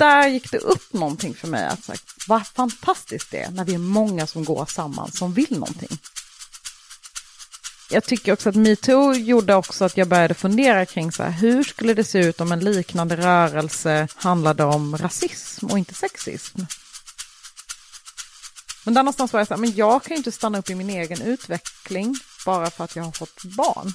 Där gick det upp någonting för mig. Att, så här, vad fantastiskt det är när vi är många som går samman som vill någonting. Jag tycker också att metoo gjorde också att jag började fundera kring så här, hur skulle det se ut om en liknande rörelse handlade om rasism och inte sexism? Men där någonstans var jag så här, men jag kan ju inte stanna upp i min egen utveckling bara för att jag har fått barn.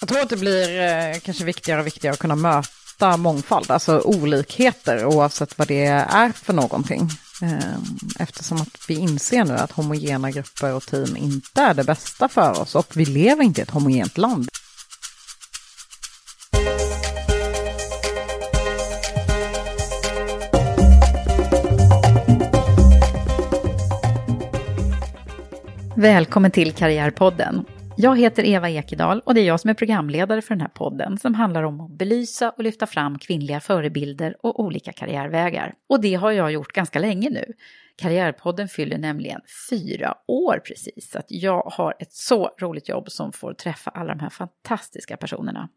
Jag tror att det blir eh, kanske viktigare och viktigare att kunna möta mångfald, alltså olikheter oavsett vad det är för någonting. Ehm, eftersom att vi inser nu att homogena grupper och team inte är det bästa för oss och vi lever inte i ett homogent land. Välkommen till Karriärpodden. Jag heter Eva Ekedal och det är jag som är programledare för den här podden som handlar om att belysa och lyfta fram kvinnliga förebilder och olika karriärvägar. Och det har jag gjort ganska länge nu. Karriärpodden fyller nämligen fyra år precis, så att jag har ett så roligt jobb som får träffa alla de här fantastiska personerna.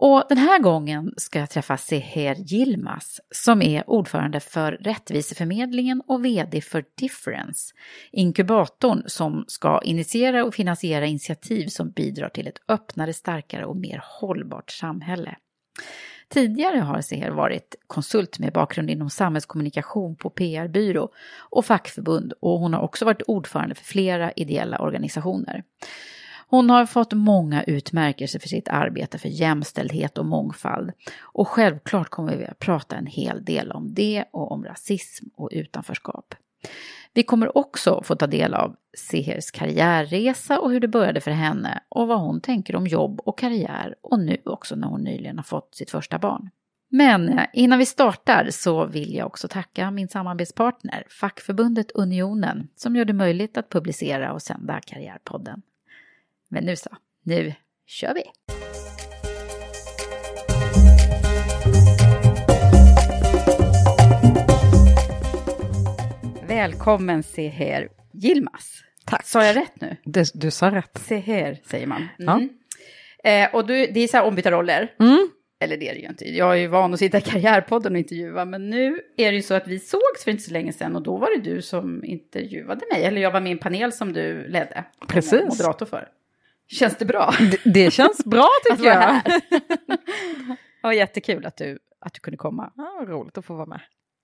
Och den här gången ska jag träffa Seher Yilmaz som är ordförande för Rättviseförmedlingen och VD för Difference, inkubatorn som ska initiera och finansiera initiativ som bidrar till ett öppnare, starkare och mer hållbart samhälle. Tidigare har Seher varit konsult med bakgrund inom samhällskommunikation på PR-byrå och fackförbund och hon har också varit ordförande för flera ideella organisationer. Hon har fått många utmärkelser för sitt arbete för jämställdhet och mångfald. Och självklart kommer vi att prata en hel del om det och om rasism och utanförskap. Vi kommer också få ta del av Sehers karriärresa och hur det började för henne och vad hon tänker om jobb och karriär och nu också när hon nyligen har fått sitt första barn. Men eh, innan vi startar så vill jag också tacka min samarbetspartner, fackförbundet Unionen, som gör det möjligt att publicera och sända Karriärpodden. Men nu så, nu kör vi! Välkommen Seher Yilmaz. Tack. Sa jag rätt nu? Det, du sa rätt. Seher säger man. Ja. Mm. Eh, och du, det är så här ombytta roller. Mm. Eller det är det ju inte. Jag är ju van att sitta i Karriärpodden och intervjua. Men nu är det ju så att vi sågs för inte så länge sedan. Och då var det du som intervjuade mig. Eller jag var med i en panel som du ledde. Precis. Moderator för. Känns det bra? Det, det känns bra tycker jag. här. Ja, jättekul att du, att du kunde komma. Ja, roligt att få vara med.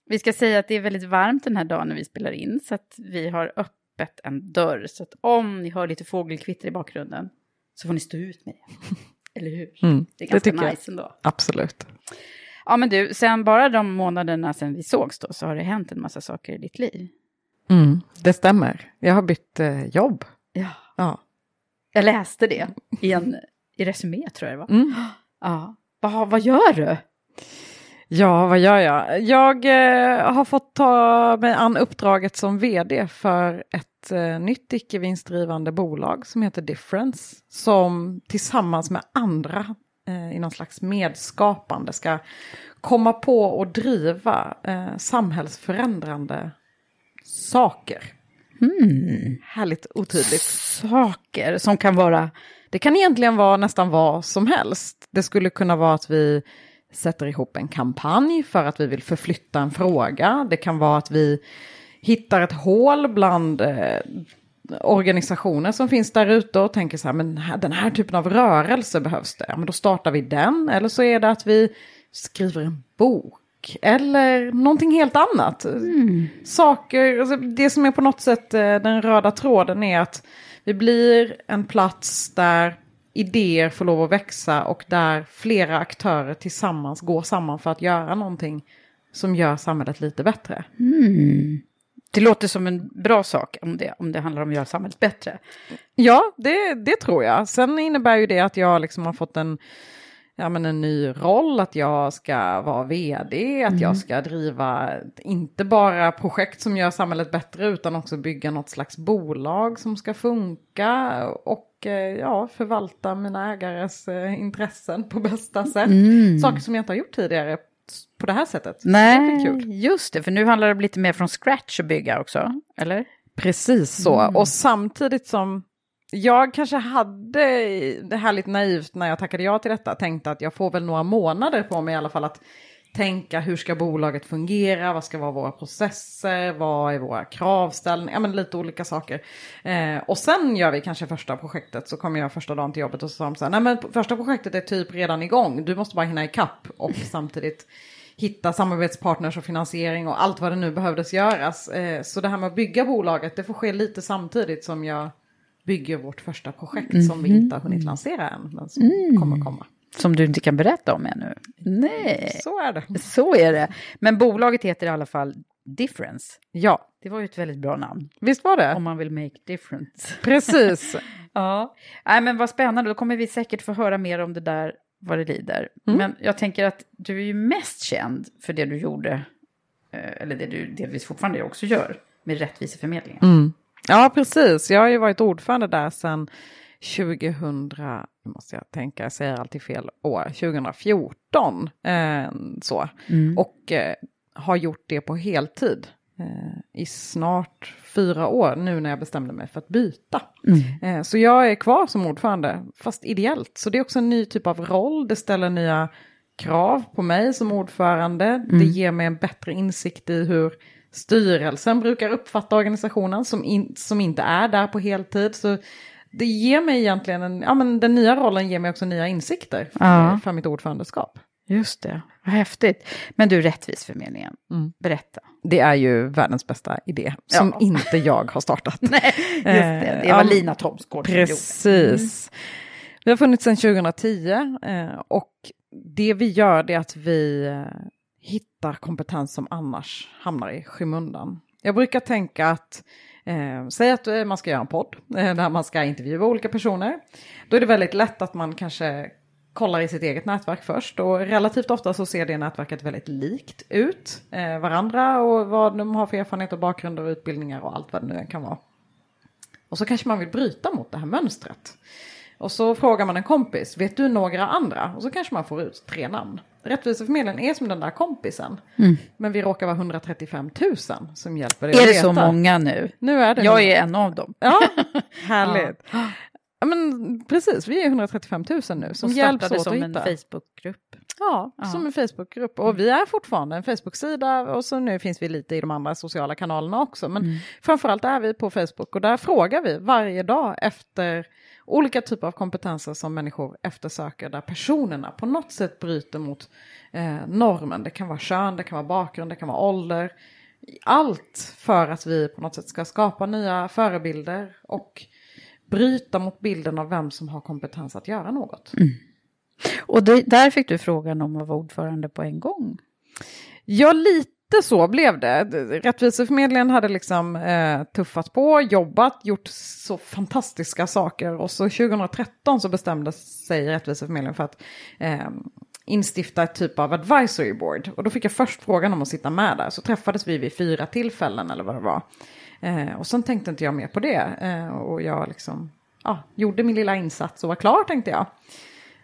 Vi ska säga att det är väldigt varmt den här dagen när vi spelar in. Så att vi har öppet en dörr. Så att om ni hör lite fågelkvitter i bakgrunden så får ni stå ut med det. Eller hur? Mm, det är det ganska jag. nice ändå. Absolut. Ja men du, sen bara de månaderna sen vi sågs då så har det hänt en massa saker i ditt liv. Mm, det stämmer. Jag har bytt eh, jobb. Ja. Ja. Jag läste det i en i Resumé tror jag det var. Mm. Ja. Vad, vad gör du? Ja, vad gör jag? Jag eh, har fått ta mig an uppdraget som vd för ett ett eh, nytt icke vinstdrivande bolag som heter Difference. Som tillsammans med andra eh, i någon slags medskapande ska komma på och driva eh, samhällsförändrande saker. Mm. Härligt otydligt. Saker som kan vara... Det kan egentligen vara nästan vad som helst. Det skulle kunna vara att vi sätter ihop en kampanj för att vi vill förflytta en fråga. Det kan vara att vi hittar ett hål bland eh, organisationer som finns där ute och tänker så här, men den här typen av rörelse behövs det. Ja, men då startar vi den. Eller så är det att vi skriver en bok. Eller någonting helt annat. Mm. Saker, alltså det som är på något sätt eh, den röda tråden är att vi blir en plats där idéer får lov att växa och där flera aktörer tillsammans går samman för att göra någonting som gör samhället lite bättre. Mm. Det låter som en bra sak om det, om det handlar om att göra samhället bättre. Ja, det, det tror jag. Sen innebär ju det att jag liksom har fått en, ja, men en ny roll, att jag ska vara vd, att mm. jag ska driva inte bara projekt som gör samhället bättre utan också bygga något slags bolag som ska funka och eh, ja, förvalta mina ägares eh, intressen på bästa sätt. Mm. Saker som jag inte har gjort tidigare på det här sättet. Nej, det just det, för nu handlar det lite mer från scratch att bygga också, eller? Precis så, mm. och samtidigt som jag kanske hade det här lite naivt när jag tackade ja till detta, tänkte att jag får väl några månader på mig i alla fall att tänka hur ska bolaget fungera, vad ska vara våra processer, vad är våra kravställningar, ja men lite olika saker. Eh, och sen gör vi kanske första projektet så kommer jag första dagen till jobbet och så sa de så här, nej men första projektet är typ redan igång, du måste bara hinna ikapp och samtidigt hitta samarbetspartners och finansiering och allt vad det nu behövdes göras. Eh, så det här med att bygga bolaget, det får ske lite samtidigt som jag bygger vårt första projekt mm. som vi inte har hunnit lansera än, men som mm. kommer komma. Som du inte kan berätta om ännu? Nej. Så är det. Så är det. Men bolaget heter i alla fall Difference. Ja. Det var ju ett väldigt bra namn. Visst var det? Om man vill make difference. Precis. ja. Nej, men vad spännande. Då kommer vi säkert få höra mer om det där vad det lider. Mm. Men jag tänker att du är ju mest känd för det du gjorde, eh, eller det du delvis fortfarande också gör, med Rättviseförmedlingen. Mm. Ja, precis. Jag har ju varit ordförande där sedan 2000, måste jag tänka, jag säger alltid fel år, 2014. Eh, så. Mm. Och eh, har gjort det på heltid eh, i snart fyra år nu när jag bestämde mig för att byta. Mm. Eh, så jag är kvar som ordförande, fast ideellt. Så det är också en ny typ av roll, det ställer nya krav på mig som ordförande. Mm. Det ger mig en bättre insikt i hur styrelsen brukar uppfatta organisationen som, in, som inte är där på heltid. Så det ger mig egentligen, en, ja men den nya rollen ger mig också nya insikter för, ja. för mitt ordförandeskap. Just det, vad häftigt. Men du, Rättvisförmedlingen, mm. berätta. Det är ju världens bästa idé, som ja. inte jag har startat. Nej, just det. Det var Lina Thomsgård Precis. Mm. Vi har funnits sedan 2010 eh, och det vi gör är att vi eh, hittar kompetens som annars hamnar i skymundan. Jag brukar tänka att Eh, säg att eh, man ska göra en podd eh, där man ska intervjua olika personer. Då är det väldigt lätt att man kanske kollar i sitt eget nätverk först och relativt ofta så ser det nätverket väldigt likt ut eh, varandra och vad de har för erfarenhet och bakgrund och utbildningar och allt vad det nu kan vara. Och så kanske man vill bryta mot det här mönstret. Och så frågar man en kompis, vet du några andra? Och så kanske man får ut tre namn. Rättviseförmedlingen är som den där kompisen. Mm. Men vi råkar vara 135 000 som hjälper dig Är det så många nu? Nu är det. Jag är en av dem. Ja, härligt. ja. Ja, men precis, vi är 135 000 nu som hjälps åt som att hitta. en Facebookgrupp. Ja, ja, som en Facebookgrupp. Och vi är fortfarande en Facebook-sida och så nu finns vi lite i de andra sociala kanalerna också. Men mm. framförallt är vi på Facebook och där frågar vi varje dag efter olika typer av kompetenser som människor eftersöker där personerna på något sätt bryter mot eh, normen. Det kan vara kön, det kan vara bakgrund, det kan vara ålder. Allt för att vi på något sätt ska skapa nya förebilder och bryta mot bilden av vem som har kompetens att göra något. Mm. Och det, där fick du frågan om att vara ordförande på en gång. Ja, lite så blev det. Rättviseförmedlingen hade liksom eh, tuffat på, jobbat, gjort så fantastiska saker och så 2013 så bestämde sig Rättviseförmedlingen för att eh, instifta ett typ av advisory board. Och då fick jag först frågan om att sitta med där. Så träffades vi vid fyra tillfällen eller vad det var. Eh, och sen tänkte inte jag mer på det. Eh, och jag liksom, ja, gjorde min lilla insats och var klar tänkte jag.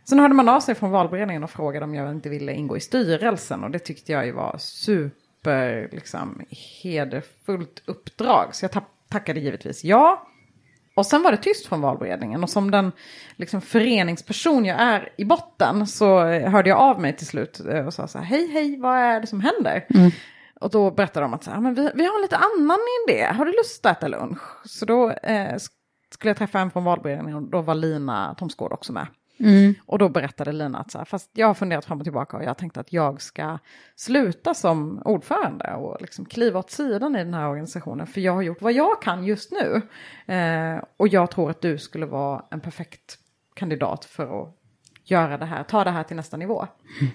Sen hörde man av sig från valberedningen och frågade om jag inte ville ingå i styrelsen. Och det tyckte jag ju var super, liksom, hederfullt uppdrag. Så jag tackade givetvis ja. Och sen var det tyst från valberedningen. Och som den liksom, föreningsperson jag är i botten så hörde jag av mig till slut eh, och sa så här, hej hej, vad är det som händer? Mm. Och då berättade de att så här, men vi, vi har en lite annan idé, har du lust att äta lunch? Så då eh, skulle jag träffa en från valberedningen och då var Lina Thomsgård också med. Mm. Och då berättade Lina att så här, fast jag har funderat fram och tillbaka och jag tänkte att jag ska sluta som ordförande och liksom kliva åt sidan i den här organisationen. För jag har gjort vad jag kan just nu. Eh, och jag tror att du skulle vara en perfekt kandidat för att göra det här, ta det här till nästa nivå.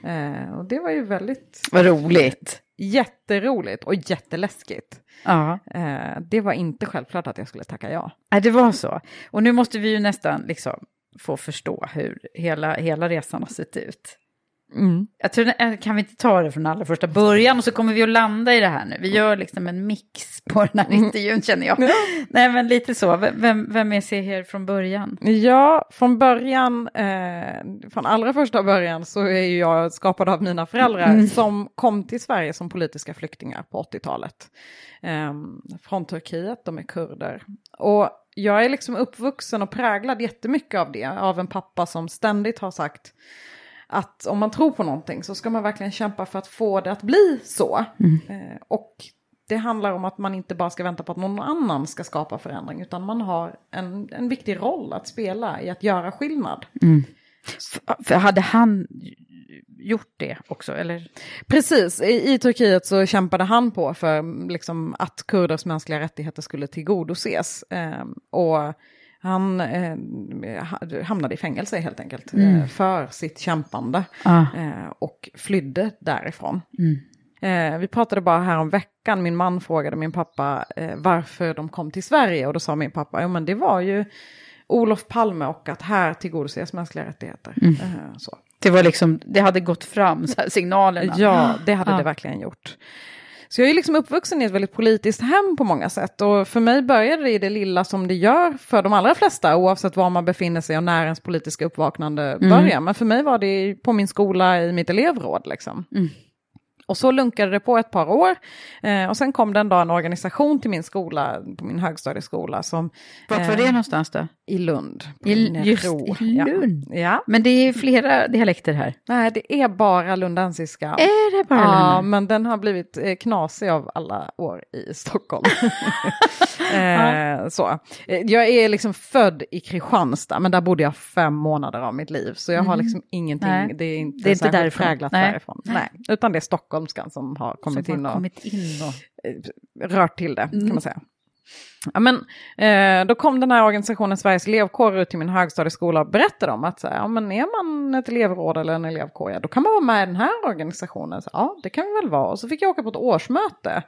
Mm. Eh, och det var ju väldigt... Vad roligt. Jätteroligt och jätteläskigt. Ja. Eh, det var inte självklart att jag skulle tacka ja. Nej, det var så. Och nu måste vi ju nästan liksom få förstå hur hela, hela resan har sett ut. Mm. Jag tror, eh, kan vi inte ta det från allra första början och så kommer vi att landa i det här nu. Vi gör liksom en mix på den här mm. intervjun känner jag. Nej men lite så, vem, vem är Seher från början? Ja, från början, eh, från allra första början så är jag skapad av mina föräldrar mm. som kom till Sverige som politiska flyktingar på 80-talet. Eh, från Turkiet, de är kurder. Och jag är liksom uppvuxen och präglad jättemycket av det, av en pappa som ständigt har sagt att om man tror på någonting så ska man verkligen kämpa för att få det att bli så. Mm. Eh, och det handlar om att man inte bara ska vänta på att någon annan ska skapa förändring utan man har en, en viktig roll att spela i att göra skillnad. Mm. För hade han gjort det också, eller? Precis, I, i, Turkiet så kämpade han på för liksom, att kurders mänskliga rättigheter skulle tillgodoses. Eh, och han eh, hamnade i fängelse helt enkelt mm. eh, för sitt kämpande ah. eh, och flydde därifrån. Mm. Eh, vi pratade bara här om veckan, min man frågade min pappa eh, varför de kom till Sverige och då sa min pappa, ja men det var ju Olof Palme och att här tillgodoses mänskliga rättigheter. Mm. Eh, så. Det var liksom, det hade gått fram, signalerna. Ja, det hade ah. det verkligen gjort. Så jag är liksom uppvuxen i ett väldigt politiskt hem på många sätt. Och för mig började det i det lilla som det gör för de allra flesta, oavsett var man befinner sig och när ens politiska uppvaknande mm. börjar. Men för mig var det på min skola i mitt elevråd. Liksom. Mm. Och så lunkade det på ett par år. Eh, och sen kom det en dag en organisation till min skola, på min högstadieskola. Som, Vart var eh, det någonstans då? I Lund. I, just i Lund? Ja. ja. Men det är flera dialekter här. Nej, det är bara lundensiska. Är det bara Ja, men den har blivit eh, knasig av alla år i Stockholm. eh, så. Eh, jag är liksom född i Kristianstad, men där bodde jag fem månader av mitt liv. Så jag har mm. liksom ingenting, Nej. det är inte, det är inte därifrån. präglat Nej. därifrån. Nej. Utan det är stockholmskan som har kommit, som in, och, kommit in och eh, rört till det, mm. kan man säga. Ja, men, eh, då kom den här organisationen Sveriges elevkår ut till min högstadieskola och berättade om att så här, ja, men är man ett elevråd eller en elevkår, ja, då kan man vara med i den här organisationen. Så, ja, det kan vi väl vara. Och så fick jag åka på ett årsmöte.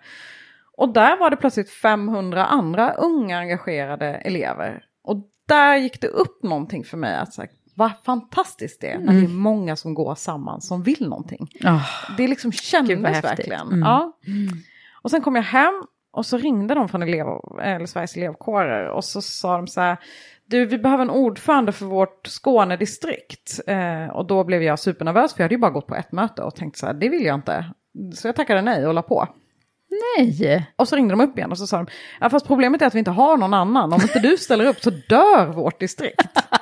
Och där var det plötsligt 500 andra unga engagerade elever. Och där gick det upp någonting för mig. att så här, vad fantastiskt det är när mm. det är många som går samman som vill någonting. Oh, det liksom kändes verkligen. Mm. Ja. Mm. Och sen kom jag hem och så ringde de från elev, eller Sveriges elevkårer och så sa de så här, du vi behöver en ordförande för vårt Skånedistrikt. Eh, och då blev jag supernervös för jag hade ju bara gått på ett möte och tänkt så här, det vill jag inte. Så jag tackade nej och la på. Nej! Och så ringde de upp igen och så sa de, ja fast problemet är att vi inte har någon annan, om inte du ställer upp så dör vårt distrikt.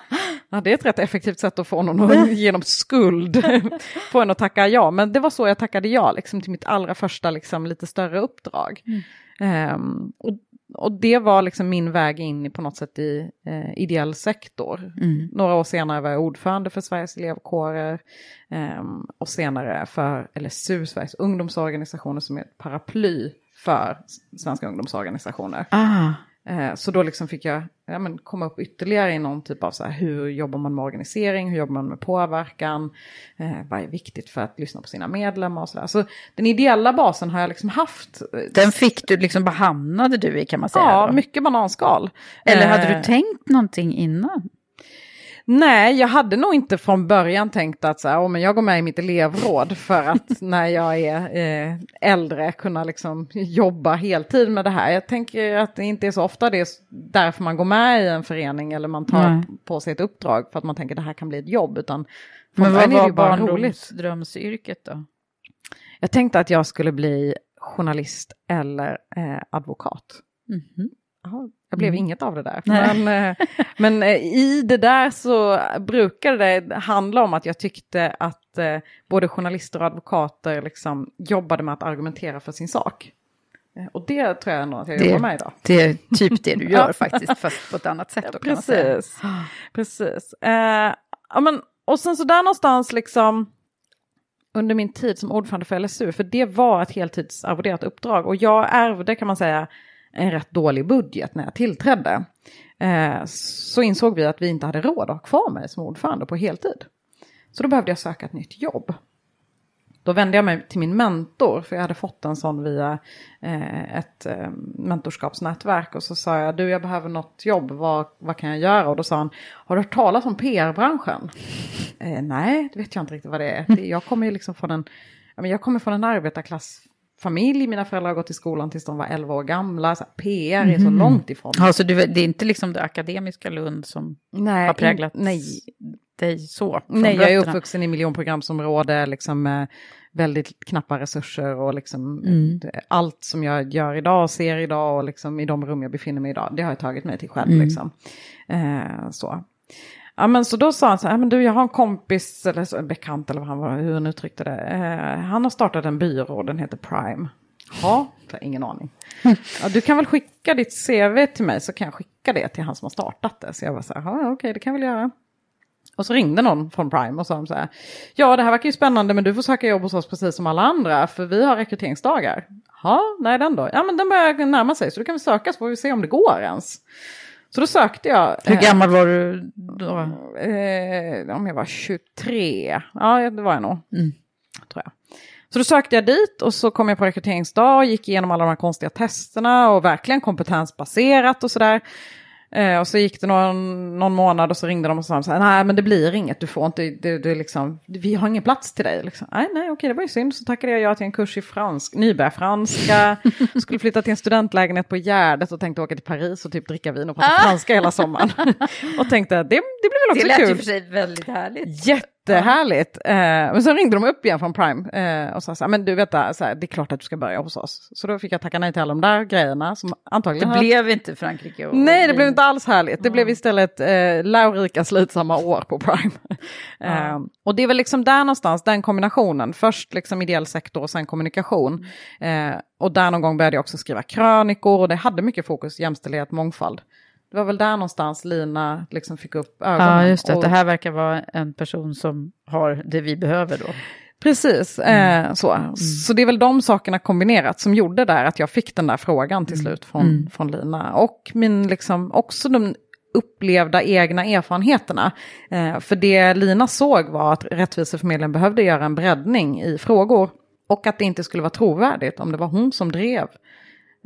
Ja, det är ett rätt effektivt sätt att få någon att genom skuld få en att tacka ja. Men det var så jag tackade ja liksom, till mitt allra första liksom, lite större uppdrag. Mm. Um, och, och det var liksom min väg in på något sätt i eh, ideell sektor. Mm. Några år senare var jag ordförande för Sveriges elevkårer um, och senare för LSU, Sveriges ungdomsorganisationer som är ett paraply för svenska ungdomsorganisationer. Ah. Eh, så då liksom fick jag ja, men komma upp ytterligare i någon typ av så här, hur jobbar man med organisering, hur jobbar man med påverkan, eh, vad är viktigt för att lyssna på sina medlemmar och sådär. Så den ideella basen har jag liksom haft. Eh, den fick du, liksom bara hamnade du i kan man säga? Ja, då? mycket bananskal. Eller hade du tänkt någonting innan? Nej, jag hade nog inte från början tänkt att så här, oh, men jag går med i mitt elevråd för att när jag är eh, äldre kunna liksom jobba heltid med det här. Jag tänker att det inte är så ofta det är därför man går med i en förening eller man tar Nej. på sig ett uppdrag för att man tänker att det här kan bli ett jobb. Utan Men vad var barndomsdrömsyrket då? Jag tänkte att jag skulle bli journalist eller eh, advokat. Mhm. Jag blev Mm. inget av det där. Men, eh, men eh, i det där så brukade det handla om att jag tyckte att eh, både journalister och advokater liksom jobbade med att argumentera för sin sak. Och det tror jag nog att jag Det- jobbar med idag. Det är typ det du gör faktiskt, fast på ett annat sätt. Då. Precis. Precis. Eh, ja, men, och sen så där någonstans liksom under min tid som ordförande för LSU, för det var ett heltidsarvoderat uppdrag och jag ärvde kan man säga en rätt dålig budget när jag tillträdde. Eh, så insåg vi att vi inte hade råd att ha kvar mig som ordförande på heltid. Så då behövde jag söka ett nytt jobb. Då vände jag mig till min mentor, för jag hade fått en sån via eh, ett eh, mentorskapsnätverk. Och så sa jag, du jag behöver något jobb, vad, vad kan jag göra? Och då sa han, har du hört talas om PR-branschen? Eh, nej, det vet jag inte riktigt vad det är. Jag kommer ju liksom från en, jag kommer från en arbetarklassfamilj, mina föräldrar har gått i skolan tills de var 11 år gamla. Så PR är så långt ifrån. Ja, så du, det är inte liksom det akademiska Lund som Nej, har präglat in- nej, dig så? Nej, jag är uppvuxen i miljonprogramsområde, liksom med väldigt knappa resurser och liksom Mm. det- allt som jag gör idag, ser idag och liksom i de rum jag befinner mig idag, det har jag tagit mig till själv. Mm. Liksom. Eh, så. Ja, men så då sa han så här, "Ja, men du jag har en kompis, eller så, bekant eller vad han var, hur han uttryckte det. Eh, han har startat en byrå, den heter Prime. Ja, ingen aning. Ja, du kan väl skicka ditt CV till mig så kan jag skicka det till han som har startat det. Så jag var så här, ja okej det kan jag väl göra. Och så ringde någon från Prime och sa så här, ja det här verkar ju spännande men du får söka jobb hos oss precis som alla andra för vi har rekryteringsdagar. Ja, nej den då? Ja men den börjar närma sig så du kan vi söka så får vi se om det går ens. Så då sökte jag. Hur eh, gammal var du då? Eh, om jag var 23, ja det var jag nog. Mm. Tror jag. Så då sökte jag dit och så kom jag på rekryteringsdag, gick igenom alla de här konstiga testerna och verkligen kompetensbaserat och sådär. Eh, och så gick det någon, någon månad och så ringde de och sa nej men det blir inget, du får inte, det är liksom, vi har ingen plats till dig. Liksom. Nej, nej, okej, det var ju synd. Så tackade jag ja till en kurs i fransk, nybörjarfranska, skulle flytta till en studentlägenhet på Gärdet och tänkte åka till Paris och typ dricka vin och prata franska hela sommaren. och tänkte, det, det blir väl också Det lät kul. ju för sig väldigt härligt. Jättehärligt. Eh, men sen ringde de upp igen från Prime eh, och sa så här, men du vet det, så här, det är klart att du ska börja hos oss. Så då fick jag tacka nej till alla de där grejerna som Det antagligen hade- blev inte Frankrike och Nej, det blev inte alls härligt. Det blev istället eh, lärorika, slitsamma år på Prime. eh, och det är väl liksom där någonstans, den kombinationen. Först liksom ideell sektor och sen kommunikation. Eh, och där någon gång började jag också skriva krönikor och det hade mycket fokus jämställdhet, mångfald. Det var väl där någonstans Lina liksom fick upp ögonen. Ja, just det. och- Det här verkar vara en person som har det vi behöver då. Precis, eh, så. så det är väl de sakerna kombinerat som gjorde där att jag fick den där frågan till slut från, från Lina. Och min, liksom, också de upplevda egna erfarenheterna. Eh, för det Lina såg var att Rättviseförmedlingen behövde göra en breddning i frågor. Och att det inte skulle vara trovärdigt om det var hon som drev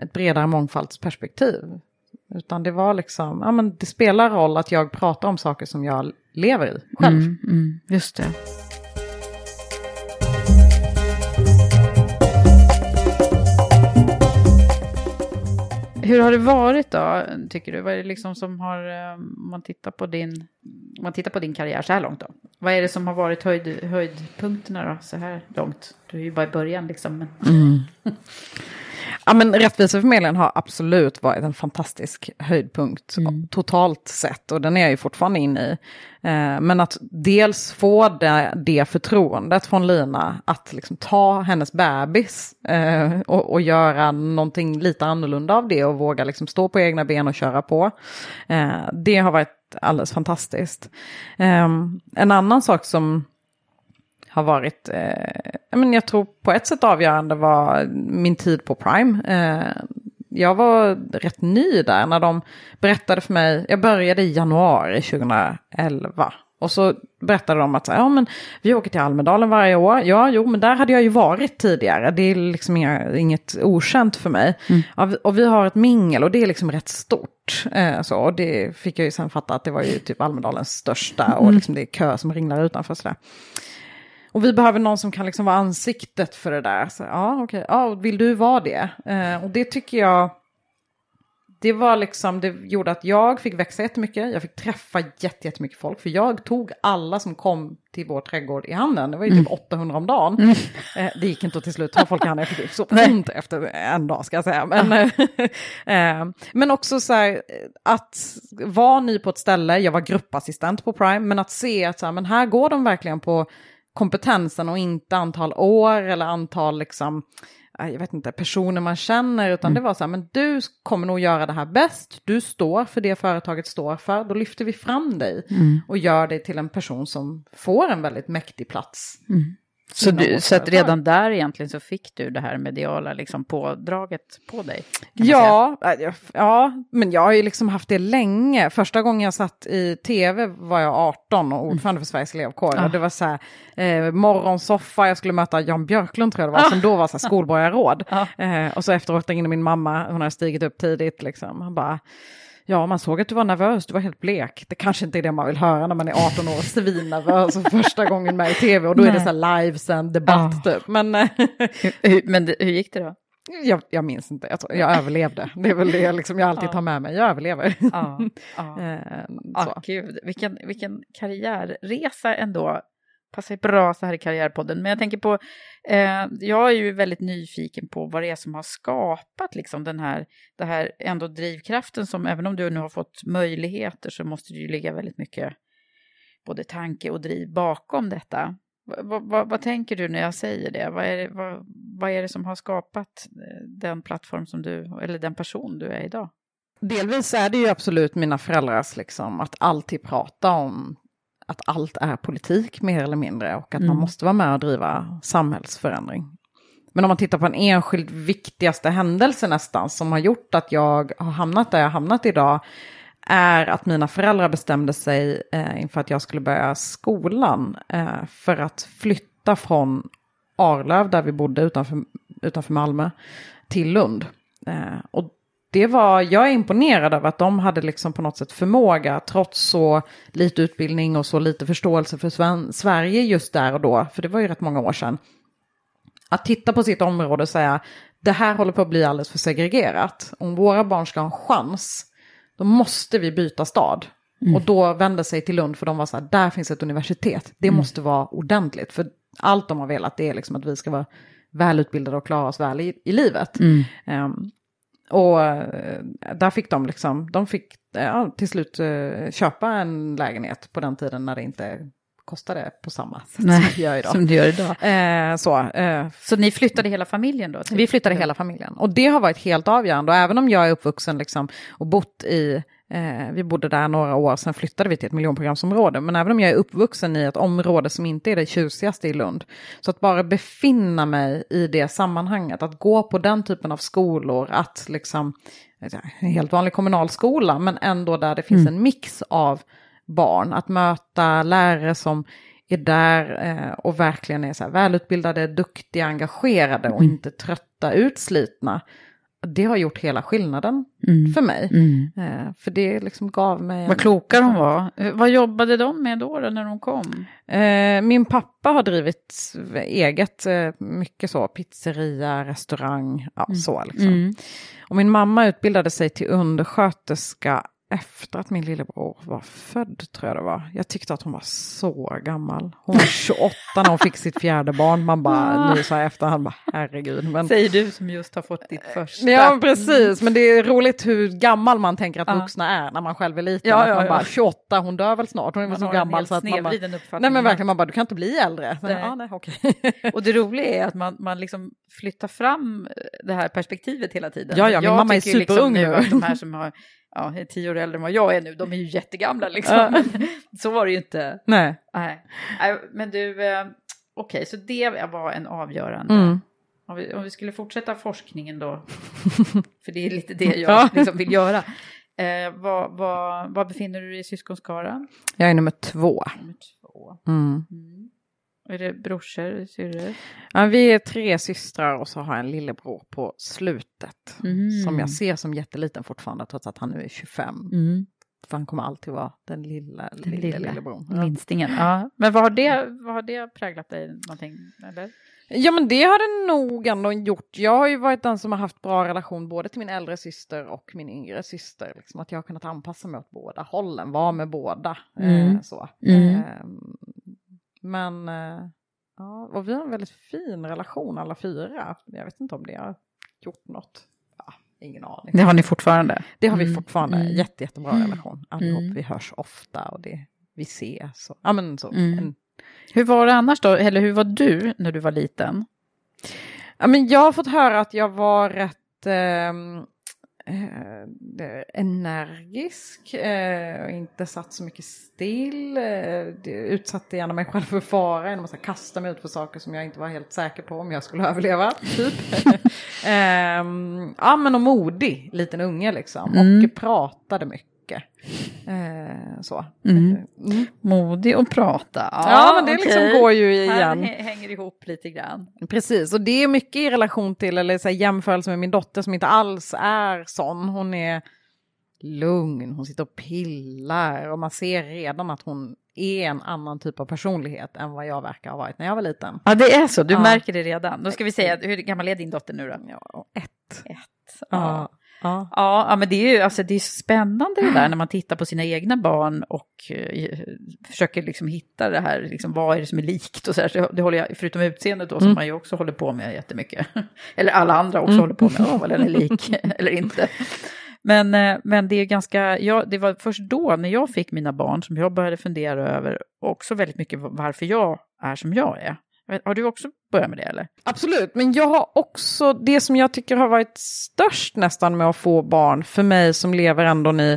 ett bredare mångfaldsperspektiv. Utan det var liksom, ja men det spelar roll att jag pratar om saker som jag lever i själv. Mm, mm, just det. Hur har det varit då, tycker du? Vad är det liksom som har, eh, om man tittar på din, om man tittar på din karriär så här långt då? Vad är det som har varit höjd, höjdpunkterna då, så här långt? Du är ju bara i början liksom. Men... Ja, men Rättviseförmedlingen har absolut varit en fantastisk höjdpunkt totalt sett och den är jag ju fortfarande inne i. Eh, men att dels få det, det förtroendet från Lina att liksom ta hennes bebis eh, och, och göra någonting lite annorlunda av det och våga liksom stå på egna ben och köra på. Eh, det har varit alldeles fantastiskt. En annan sak som har varit, eh, men jag tror på ett sätt avgörande var min tid på Prime. Eh, jag var rätt ny där när de berättade för mig, jag började i januari 2011 Och så berättade de att så här, ja, men vi åker till Almedalen varje år. Ja, jo, men där hade jag ju varit tidigare. Det är liksom inga, inget okänt för mig. Mm. Ja, och vi har ett mingel och det är liksom rätt stort. Eh, så, och det fick jag ju sen fatta att det var ju typ Almedalens största Mm. och liksom det är kö som ringlar utanför. Så där. Och vi behöver någon som kan liksom vara ansiktet för det där. Så, ja, okej. Ja, vill du vara det? Eh, och det tycker jag... Det var liksom, det gjorde att jag fick växa jättemycket. Jag fick träffa jätte- jättemycket folk. För jag tog alla som kom till vår trädgård i handen. Det var ju typ 800 om dagen. Eh, det gick inte att till slut ta folk i handen. Jag fick så ont efter en dag ska jag säga. Men, eh, men också så här, att vara ny på ett ställe. Jag var gruppassistent på Prime. Men att se att så här, men här går de verkligen på kompetensen och inte antal år eller antal liksom, eh, jag vet inte, personer man känner, utan det var så här, men du kommer nog göra det här bäst, du står för det företaget står för, då lyfter vi fram dig och gör dig till en person som får en väldigt mäktig plats. Så, du, så att redan där egentligen så fick du det här mediala liksom pådraget på dig? säga. Ja, äh, ja, ja, men jag har ju liksom haft det länge. Första gången jag satt i tv var jag 18 och ordförande för Sveriges elevkår. Ah. Och det var så här, eh, morgonsoffa, jag skulle möta Jan Björklund tror jag det var, som då var så här skolborgarråd. Ah. Eh, och så efteråt ringde min mamma, hon hade stigit upp tidigt liksom. Han bara, Ja, man såg att du var nervös, du var helt blek. Det kanske inte är det man vill höra när man är 18 år, svinnervös och första gången med i tv. Och då är det Nej. så här livesänd debatt Ja. typ. Men eh, Men hur gick det då? jag, jag minns inte, jag, jag överlevde. Det är väl det liksom jag alltid tar med mig, jag överlever. Ja, ja. Eh, Ah, gud, vilken, vilken karriärresa ändå. Passar ju bra så här i Karriärpodden. Men jag tänker på, eh, jag är ju väldigt nyfiken på vad det är som har skapat liksom den här, det här ändå drivkraften som, även om du nu har fått möjligheter så måste det ju ligga väldigt mycket både tanke och driv bakom detta. Vad, va, vad tänker du när jag säger det? Vad är det, va, vad är det som har skapat eh, den plattform som du, eller den person du är idag? Delvis är det ju absolut mina föräldrars liksom att alltid prata om att allt är politik mer eller mindre och att man Mm. måste vara med och driva samhällsförändring. Men om man tittar på en enskild viktigaste händelse nästan som har gjort att jag har hamnat där jag har hamnat idag är att mina föräldrar bestämde sig eh, inför att jag skulle börja skolan eh, för att flytta från Arlöv där vi bodde utanför, utanför Malmö till Lund. Eh, och det var, jag är imponerad över att de hade liksom på något sätt förmåga, trots så lite utbildning och så lite förståelse för Sverige just där och då, för det var ju rätt många år sedan, att titta på sitt område och säga det här håller på att bli alldeles för segregerat. Om våra barn ska ha en chans, då måste vi byta stad. Och då vände sig till Lund för de var så här, där finns ett universitet, det måste vara ordentligt. För allt de har velat det är liksom att vi ska vara välutbildade och klara oss väl i, i livet. Ehm, och eh, där fick de liksom, de fick eh, ja, till slut eh, köpa en lägenhet på den tiden när det inte kostade på samma sätt som det gör idag. som du gör idag. Eh, så, eh, Så ni flyttade hela familjen då? vi flyttade hela familjen. Och det har varit helt avgörande. Och även om jag är uppvuxen liksom, och bott i, eh, vi bodde där några år, sen flyttade vi till ett miljonprogramsområde. Men även om jag är uppvuxen i ett område som inte är det tjusigaste i Lund. Så att bara befinna mig i det sammanhanget, att gå på den typen av skolor, att liksom, en helt vanlig kommunalskola, men ändå där det finns en mix av barn. Att möta lärare som är där eh, och verkligen är så här välutbildade, duktiga, engagerade och inte trötta, utslitna. Det har gjort hela skillnaden för mig. Eh, för det liksom gav mig... en- Vad kloka de var. Eh, Vad jobbade de med då, då när de kom? Eh, min pappa har drivit eget, mycket så, pizzeria, restaurang, ja så liksom. Och min mamma utbildade sig till undersköterska efter att min lillebror var född, tror jag det var. Jag tyckte att hon var så gammal. Hon var 28 när hon fick sitt fjärde barn. Man bara, nu så här efterhand, bara herregud. Men, Säger du som just har fått ditt första. Ja, precis. Men det är roligt hur gammal man tänker att Ja. vuxna är när man själv är liten. Ja, att ja, man ja. bara, 28, hon dör väl snart. Hon är väl så gammal så att man bara... Nej men verkligen, man bara, du kan inte bli äldre. Nej. Ja, nej, okej. Och det roliga är att man, man liksom flyttar fram det här perspektivet hela tiden. Ja, ja, min Jag mamma är ju superung liksom nu. att de här som har, ja, är tio år äldre än vad jag är nu, de är ju jättegamla liksom. Så var det ju inte. Nej. Nej, men du, eh, okej, så det var en avgörande. Mm. Om, vi, om vi skulle fortsätta forskningen då, för det är lite det jag Ja. liksom vill göra. Eh, vad, vad, vad befinner du dig i syskonskaran? Jag är nummer två. Nummer två. Mm. Mm. Är det brorsor, syrror? Ja, vi är tre systrar och så har jag en lillebror på slutet. Mm. Som jag ser som jätteliten fortfarande trots att han nu är 25. Mm. För han kommer alltid vara den lilla, Den lilla, lilla, lillebror. Ja. Minstingen. Ja. Men vad har, det, vad har det präglat dig någonting? Eller? Ja men det har det nog ändå gjort. Jag har ju varit den som har haft bra relation både till min äldre syster och min yngre syster. Liksom att jag har kunnat anpassa mig åt båda hållen, vara med båda. Mm. Eh, så. Mm. Eh, men eh, ja, och vi har en väldigt fin relation alla fyra. Jag vet inte om det har gjort något. Ja, ingen aning. Det har ni fortfarande? Det har vi Mm, fortfarande. mm. Jätte, jättebra relation. Allihop. Mm. Vi hörs ofta och det, vi ses. Och, ja, men så. Mm. En, Hur var det annars då? Eller hur var du när du var liten? ja, men jag har fått höra att jag var rätt ehm, eh, energisk. Eh, inte satt så mycket still. Eh, utsatte gärna mig själv för fara genom att kasta mig ut för saker som jag inte var helt säker på om jag skulle överleva. Typ. Ehm, ja men och modig liten unge liksom. Mm. Och pratade mycket. Eh, så. Mm. Mm. Modig och prata. Ja, men det okej. liksom går ju Här igen. hä- hänger ihop lite grann. Precis, och det är mycket i relation till, eller så här, jämförelse med min dotter som inte alls är sån. Hon är lugn, hon sitter och pillar och man ser redan att hon är en annan typ av personlighet än vad jag verkar ha varit när jag var liten. Ja, det är så. Du Ja. märker det redan. Då ska vi säga, hur gammal är din dotter nu då? Ja, ett. Ett. Ja. Ja. Ja, men det är ju alltså, det är spännande det där när man tittar på sina egna barn och eh, försöker liksom hitta det här, liksom, vad är det som är likt och så här. Så det håller jag, förutom utseendet då, som Mm. man ju också håller på med jättemycket. Eller alla andra också håller på med, oh, vad den är lik eller inte. Men, eh, men det är ganska, ja, det var först då när jag fick mina barn som jag började fundera över också väldigt mycket varför jag är som jag är. Har du också börjat med det eller? Absolut, men jag har också det som jag tycker har varit störst nästan med att få barn för mig som lever ändå i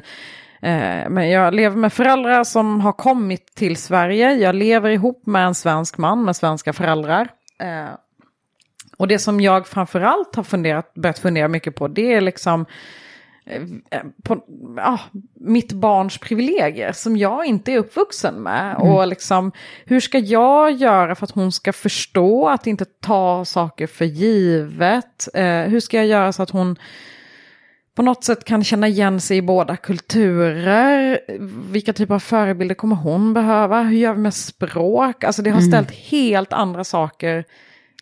eh, men jag lever med föräldrar som har kommit till Sverige. Jag lever ihop med en svensk man med svenska föräldrar. Eh, och det som jag framförallt har funderat, börjat fundera mycket på det är liksom eh, på, ja, mitt barns privilegier som jag inte är uppvuxen med. Och liksom, hur ska jag göra för att hon ska förstå att inte ta saker för givet? Eh, hur ska jag göra så att hon på något sätt kan känna igen sig i båda kulturer? Vilka typer av förebilder kommer hon behöva? Hur gör vi med språk? Alltså det har ställt helt andra saker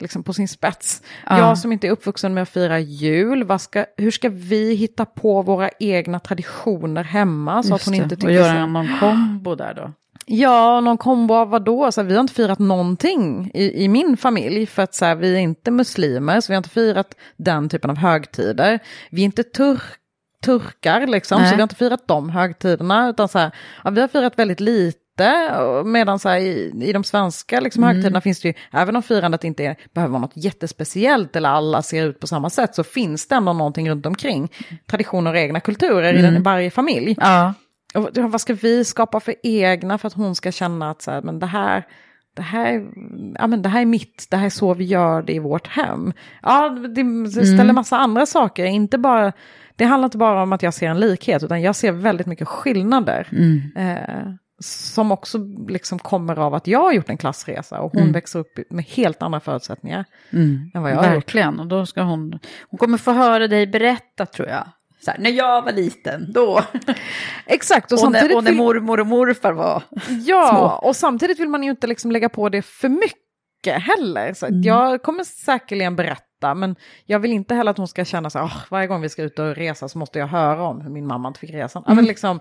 liksom på sin spets. Ja. Jag som inte är uppvuxen med att fira jul, ska, hur ska vi hitta på våra egna traditioner hemma så att hon Just inte tycker och så? göra någon kombo där då? Ja, någon kombo av vadå? Så här, vi har inte firat någonting i, i min familj för att så här, vi är inte muslimer, så vi har inte firat den typen av högtider. Vi är inte tur turkar liksom, Nej. så vi har inte firat de högtiderna, utan så här, ja, vi har firat väldigt lite. Och Medan så här, i, i de svenska liksom, högtiderna finns det ju, även om firandet inte är, behöver vara något jättespeciellt eller alla ser ut på samma sätt, så finns det ändå någonting runt omkring. Traditioner och egna kulturer i den, varje familj. Ja, Och vad ska vi skapa för egna för att hon ska känna att så här, men det här, det här, ja, men det här är mitt, det här är så vi gör det i vårt hem. Ja, det, det ställer massa andra saker, inte bara, det handlar inte bara om att jag ser en likhet, utan jag ser väldigt mycket skillnader. Eh, som också liksom kommer av att jag har gjort en klassresa och hon växer upp med helt andra förutsättningar än vad jag har gjort. verkligen. Och då ska hon, hon kommer få höra dig berätta tror jag. Så här, när jag var liten, då. Exakt, och, Och, när, och när mormor och morfar var. Ja, och samtidigt vill man ju inte liksom lägga på det för mycket heller. Så Mm. Jag kommer säkerligen berätta, men jag vill inte heller att hon ska känna så här, "Åh, varje gång vi ska ut och resa så måste jag höra om hur min mamma inte fick resan. Ja, men liksom,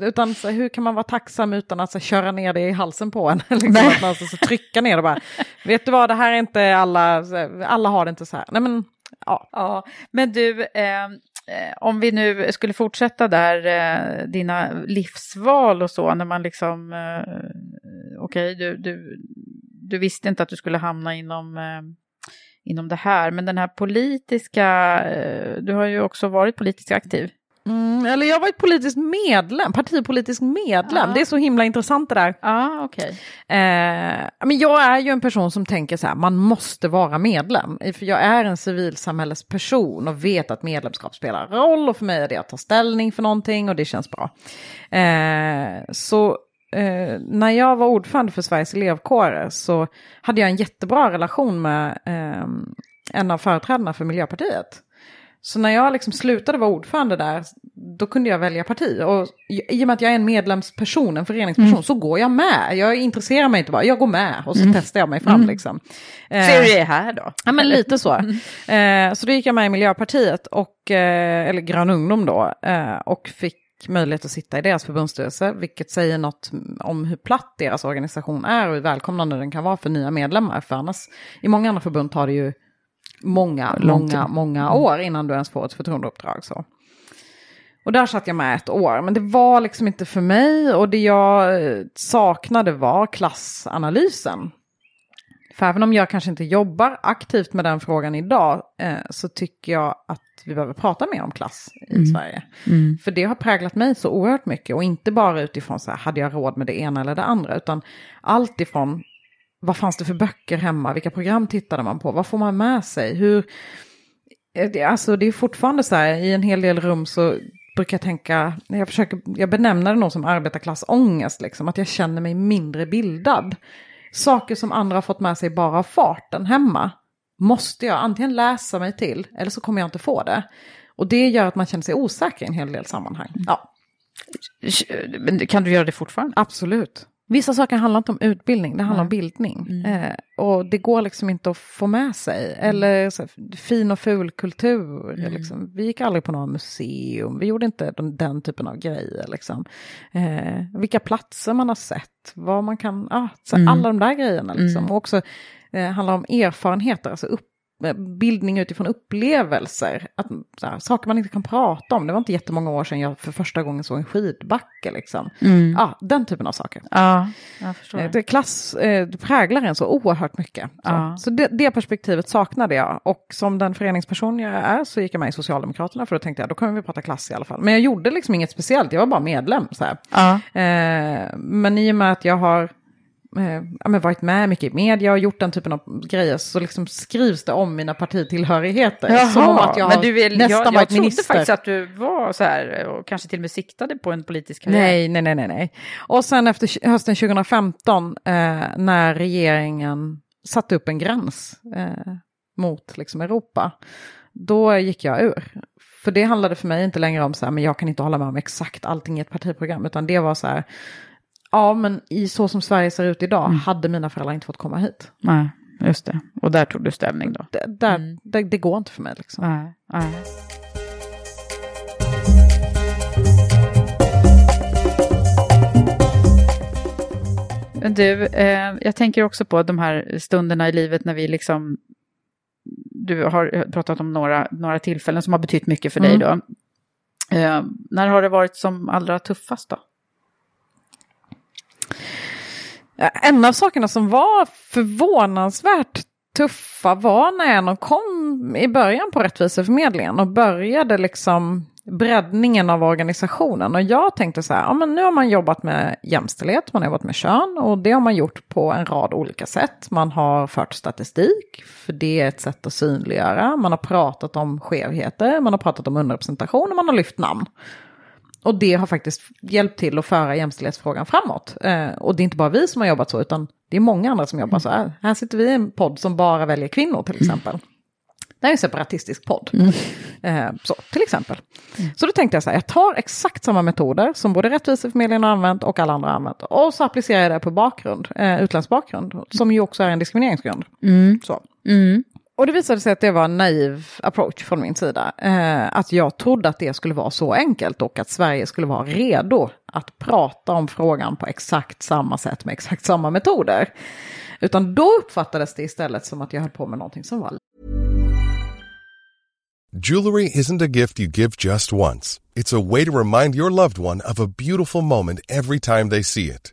Utan så, hur kan man vara tacksam utan att så, köra ner det i halsen på en? liksom, att man så, så, trycka ner det bara. Vet du vad, det här är inte alla, alla har det inte så här. Nej men, ja. Ja, men du, eh, eh, om vi nu skulle fortsätta där, eh, dina livsval och så, när man liksom, eh, okej, du, du, du visste inte att du skulle hamna inom, inom det här, men den här politiska, eh, du har ju också varit politiskt aktiv. Mm, eller jag var ett politiskt medlem, partipolitisk medlem. Det är så himla intressant det där. Ja, okej. Eh, men jag är ju en person som tänker så här, man måste vara medlem. För jag är en civilsamhällesperson och vet att medlemskap spelar roll och för mig är det att ta ställning för någonting och det känns bra. Eh, så eh, när jag var ordförande för Sveriges elevkårer så hade jag en jättebra relation med eh, en av företrädarna för Miljöpartiet. Så när jag liksom slutade vara ordförande där, då kunde jag välja parti. Och i och med att jag är en medlemsperson, en föreningsperson, Mm. så går jag med. Jag intresserar mig inte bara, jag går med och så Mm. testar jag mig fram liksom. Eh, Ser du det här då? Ja, men lite så. Eh, så då gick jag med i Miljöpartiet, och, eh, eller Grön Ungdom då, eh, och fick möjlighet att sitta i deras förbundsstyrelse, vilket säger något om hur platt deras organisation är och hur välkomnande den kan vara för nya medlemmar. För annars, i många andra förbund tar det ju många, många, många år innan du ens får ett förtroendeuppdrag. Så. Och där satt jag med ett år, men det var liksom inte för mig och det jag eh, saknade var klassanalysen. För även om jag kanske inte jobbar aktivt med den frågan idag eh, så tycker jag att vi behöver prata mer om klass i Sverige. För det har präglat mig så oerhört mycket och inte bara utifrån så här, hade jag råd med det ena eller det andra, utan allt ifrån vad fanns det för böcker hemma, vilka program tittade man på, vad får man med sig, hur... eh, det- Alltså det är fortfarande så här, i en hel del rum så brukar jag tänka, jag, försöker, jag benämner det nog som arbetarklassångest, liksom, att jag känner mig mindre bildad. Saker som andra har fått med sig bara av farten hemma måste jag antingen läsa mig till eller så kommer jag inte få det. Och det gör att man känner sig osäker i en hel del sammanhang. Ja, Men kan du göra det fortfarande? absolut. Vissa saker handlar inte om utbildning, det handlar om bildning. Eh, och det går liksom inte att få med sig. Eller så, här, fin och ful kultur. Liksom. Vi gick aldrig på några museum, vi gjorde inte den, den typen av grejer. Liksom. Eh, vilka platser man har sett, vad man kan, ah, så, alla de där grejerna. Liksom. Och också eh, handlar om erfarenheter, alltså upp, bildning utifrån upplevelser. Att, här, saker man inte kan prata om. Det var inte jättemånga år sedan jag för första gången såg en skidbacke. Liksom. Ja, den typen av saker. Ja, jag förstår. Eh, Det klass eh, det präglar en så oerhört mycket. Så, Ja. så det, det perspektivet saknade jag. Och som den föreningsperson jag är så gick jag med i Socialdemokraterna för då tänkte jag då kommer vi prata klass i alla fall. Men jag gjorde liksom inget speciellt, jag var bara medlem. Så. Ja. Eh, men i och med att jag har eh, varit med mycket i media och gjort den typen av grejer så liksom skrivs det om mina partitillhörigheter. som om att jag men du vill, nästan jag, jag varit trodde minister. faktiskt att du var så här och kanske till och med siktade på en politisk karriär. Nej, nej, nej, nej, nej. Och sen efter hösten 2015 eh, när regeringen satte upp en gräns eh, mot liksom, Europa, då gick jag ur. För det handlade för mig inte längre om så här, men jag kan inte hålla med om exakt allting i ett partiprogram, utan det var så här, ja men i så som Sverige ser ut idag hade mina föräldrar inte fått komma hit. Nej, just det. Och där tog du ställning då? Det, där, det, det går inte för mig liksom. Nej, nej. Men du, eh, jag tänker också på de här stunderna i livet när vi liksom... Du har pratat om några, några tillfällen som har betytt mycket för dig då. Eh, när har det varit som allra tuffast då? En av sakerna som var förvånansvärt tuffa var när jag kom i början på Rättviseförmedlingen och började liksom breddningen av organisationen. Och jag tänkte så här, ja men nu har man jobbat med jämställdhet, man har jobbat med kön och det har man gjort på en rad olika sätt. Man har fört statistik, för det är ett sätt att synliggöra. Man har pratat om skevheter, man har pratat om underrepresentation och man har lyft namn. Och det har faktiskt hjälpt till att föra jämställdhetsfrågan framåt. Eh, och det är inte bara vi som har jobbat så, utan det är många andra som jobbar så här. Här sitter vi i en podd som bara väljer kvinnor till exempel. Det här är en separatistisk podd. Eh, så, till exempel. Så då tänkte jag så här, jag tar exakt samma metoder som både Rättviseförmedlingen har använt och alla andra har använt. Och så applicerar jag det på bakgrund, eh, utländsk bakgrund, som ju också är en diskrimineringsgrund. Så. Och det visade sig att det var en naiv approach från min sida. Eh, att jag trodde att det skulle vara så enkelt och att Sverige skulle vara redo att prata om frågan på exakt samma sätt med exakt samma metoder. Utan då uppfattades det istället som att jag höll på med någonting som var Jewelry isn't a gift you give just once. It's a way to remind your loved one of a beautiful moment every time they see it.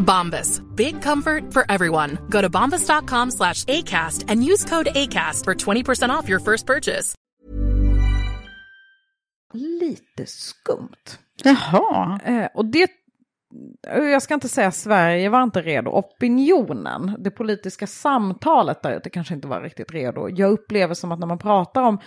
Bombas. Big comfort for everyone. Go to bombas.com slash ACAST and use code ACAST for 20% off your first purchase. Lite skumt. Jaha. Eh, och det, jag ska inte säga Sverige var inte redo. Opinionen, det politiska samtalet där ute kanske inte var riktigt redo. Jag upplever som att när man pratar om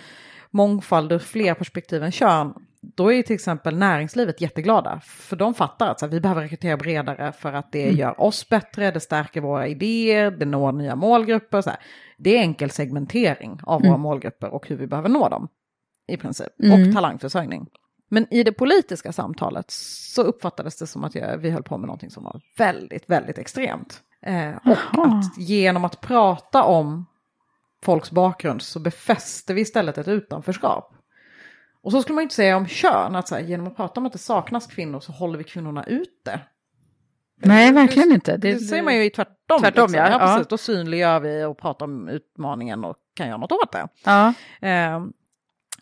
mångfald ur fler perspektiv än kön, då är till exempel näringslivet jätteglada. För de fattar att så här, vi behöver rekrytera bredare för att det gör oss bättre, det stärker våra idéer, det når nya målgrupper. Så här. Det är enkel segmentering av våra målgrupper och hur vi behöver nå dem i princip. Och talangförsörjning. Men i det politiska samtalet så uppfattades det som att jag, vi höll på med någonting som var väldigt, väldigt extremt. Eh, och att genom att prata om folks bakgrund så befäste vi istället ett utanförskap. Och så skulle man inte säga om kön, att så här, genom att prata om att det saknas kvinnor så håller vi kvinnorna ute. Nej, verkligen inte. Det, säger man ju tvärtom. Tvärtom, liksom. ja. ja, precis. Ja. Då synliggör vi och pratar om utmaningen och kan göra något åt det. Ja. Eh,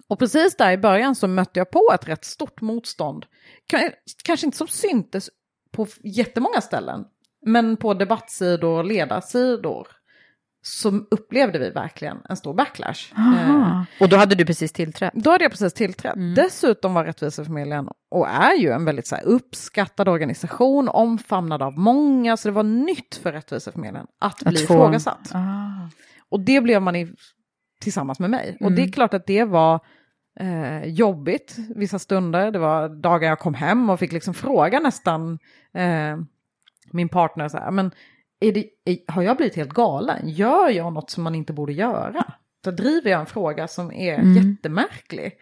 och precis där i början så mötte jag på ett rätt stort motstånd. Kanske inte som syntes på jättemånga ställen, men på debattsidor och ledarsidor så upplevde vi verkligen en stor backlash. Eh. Och då hade du precis tillträtt? då hade jag precis tillträtt. Mm. Dessutom var Rättviseförmedlingen och är ju en väldigt så här, uppskattad organisation, omfamnad av många, så det var nytt för Rättviseförmedlingen att, bli få- ifrågasatt. Ah. Och det blev man i, tillsammans med mig. Och det är klart att det var eh, jobbigt vissa stunder. Det var dagar jag kom hem och fick liksom fråga nästan eh, min partner så här, men det, är, har jag blivit helt galen? Gör jag något som man inte borde göra? Då driver jag en fråga som är Mm. jättemärklig.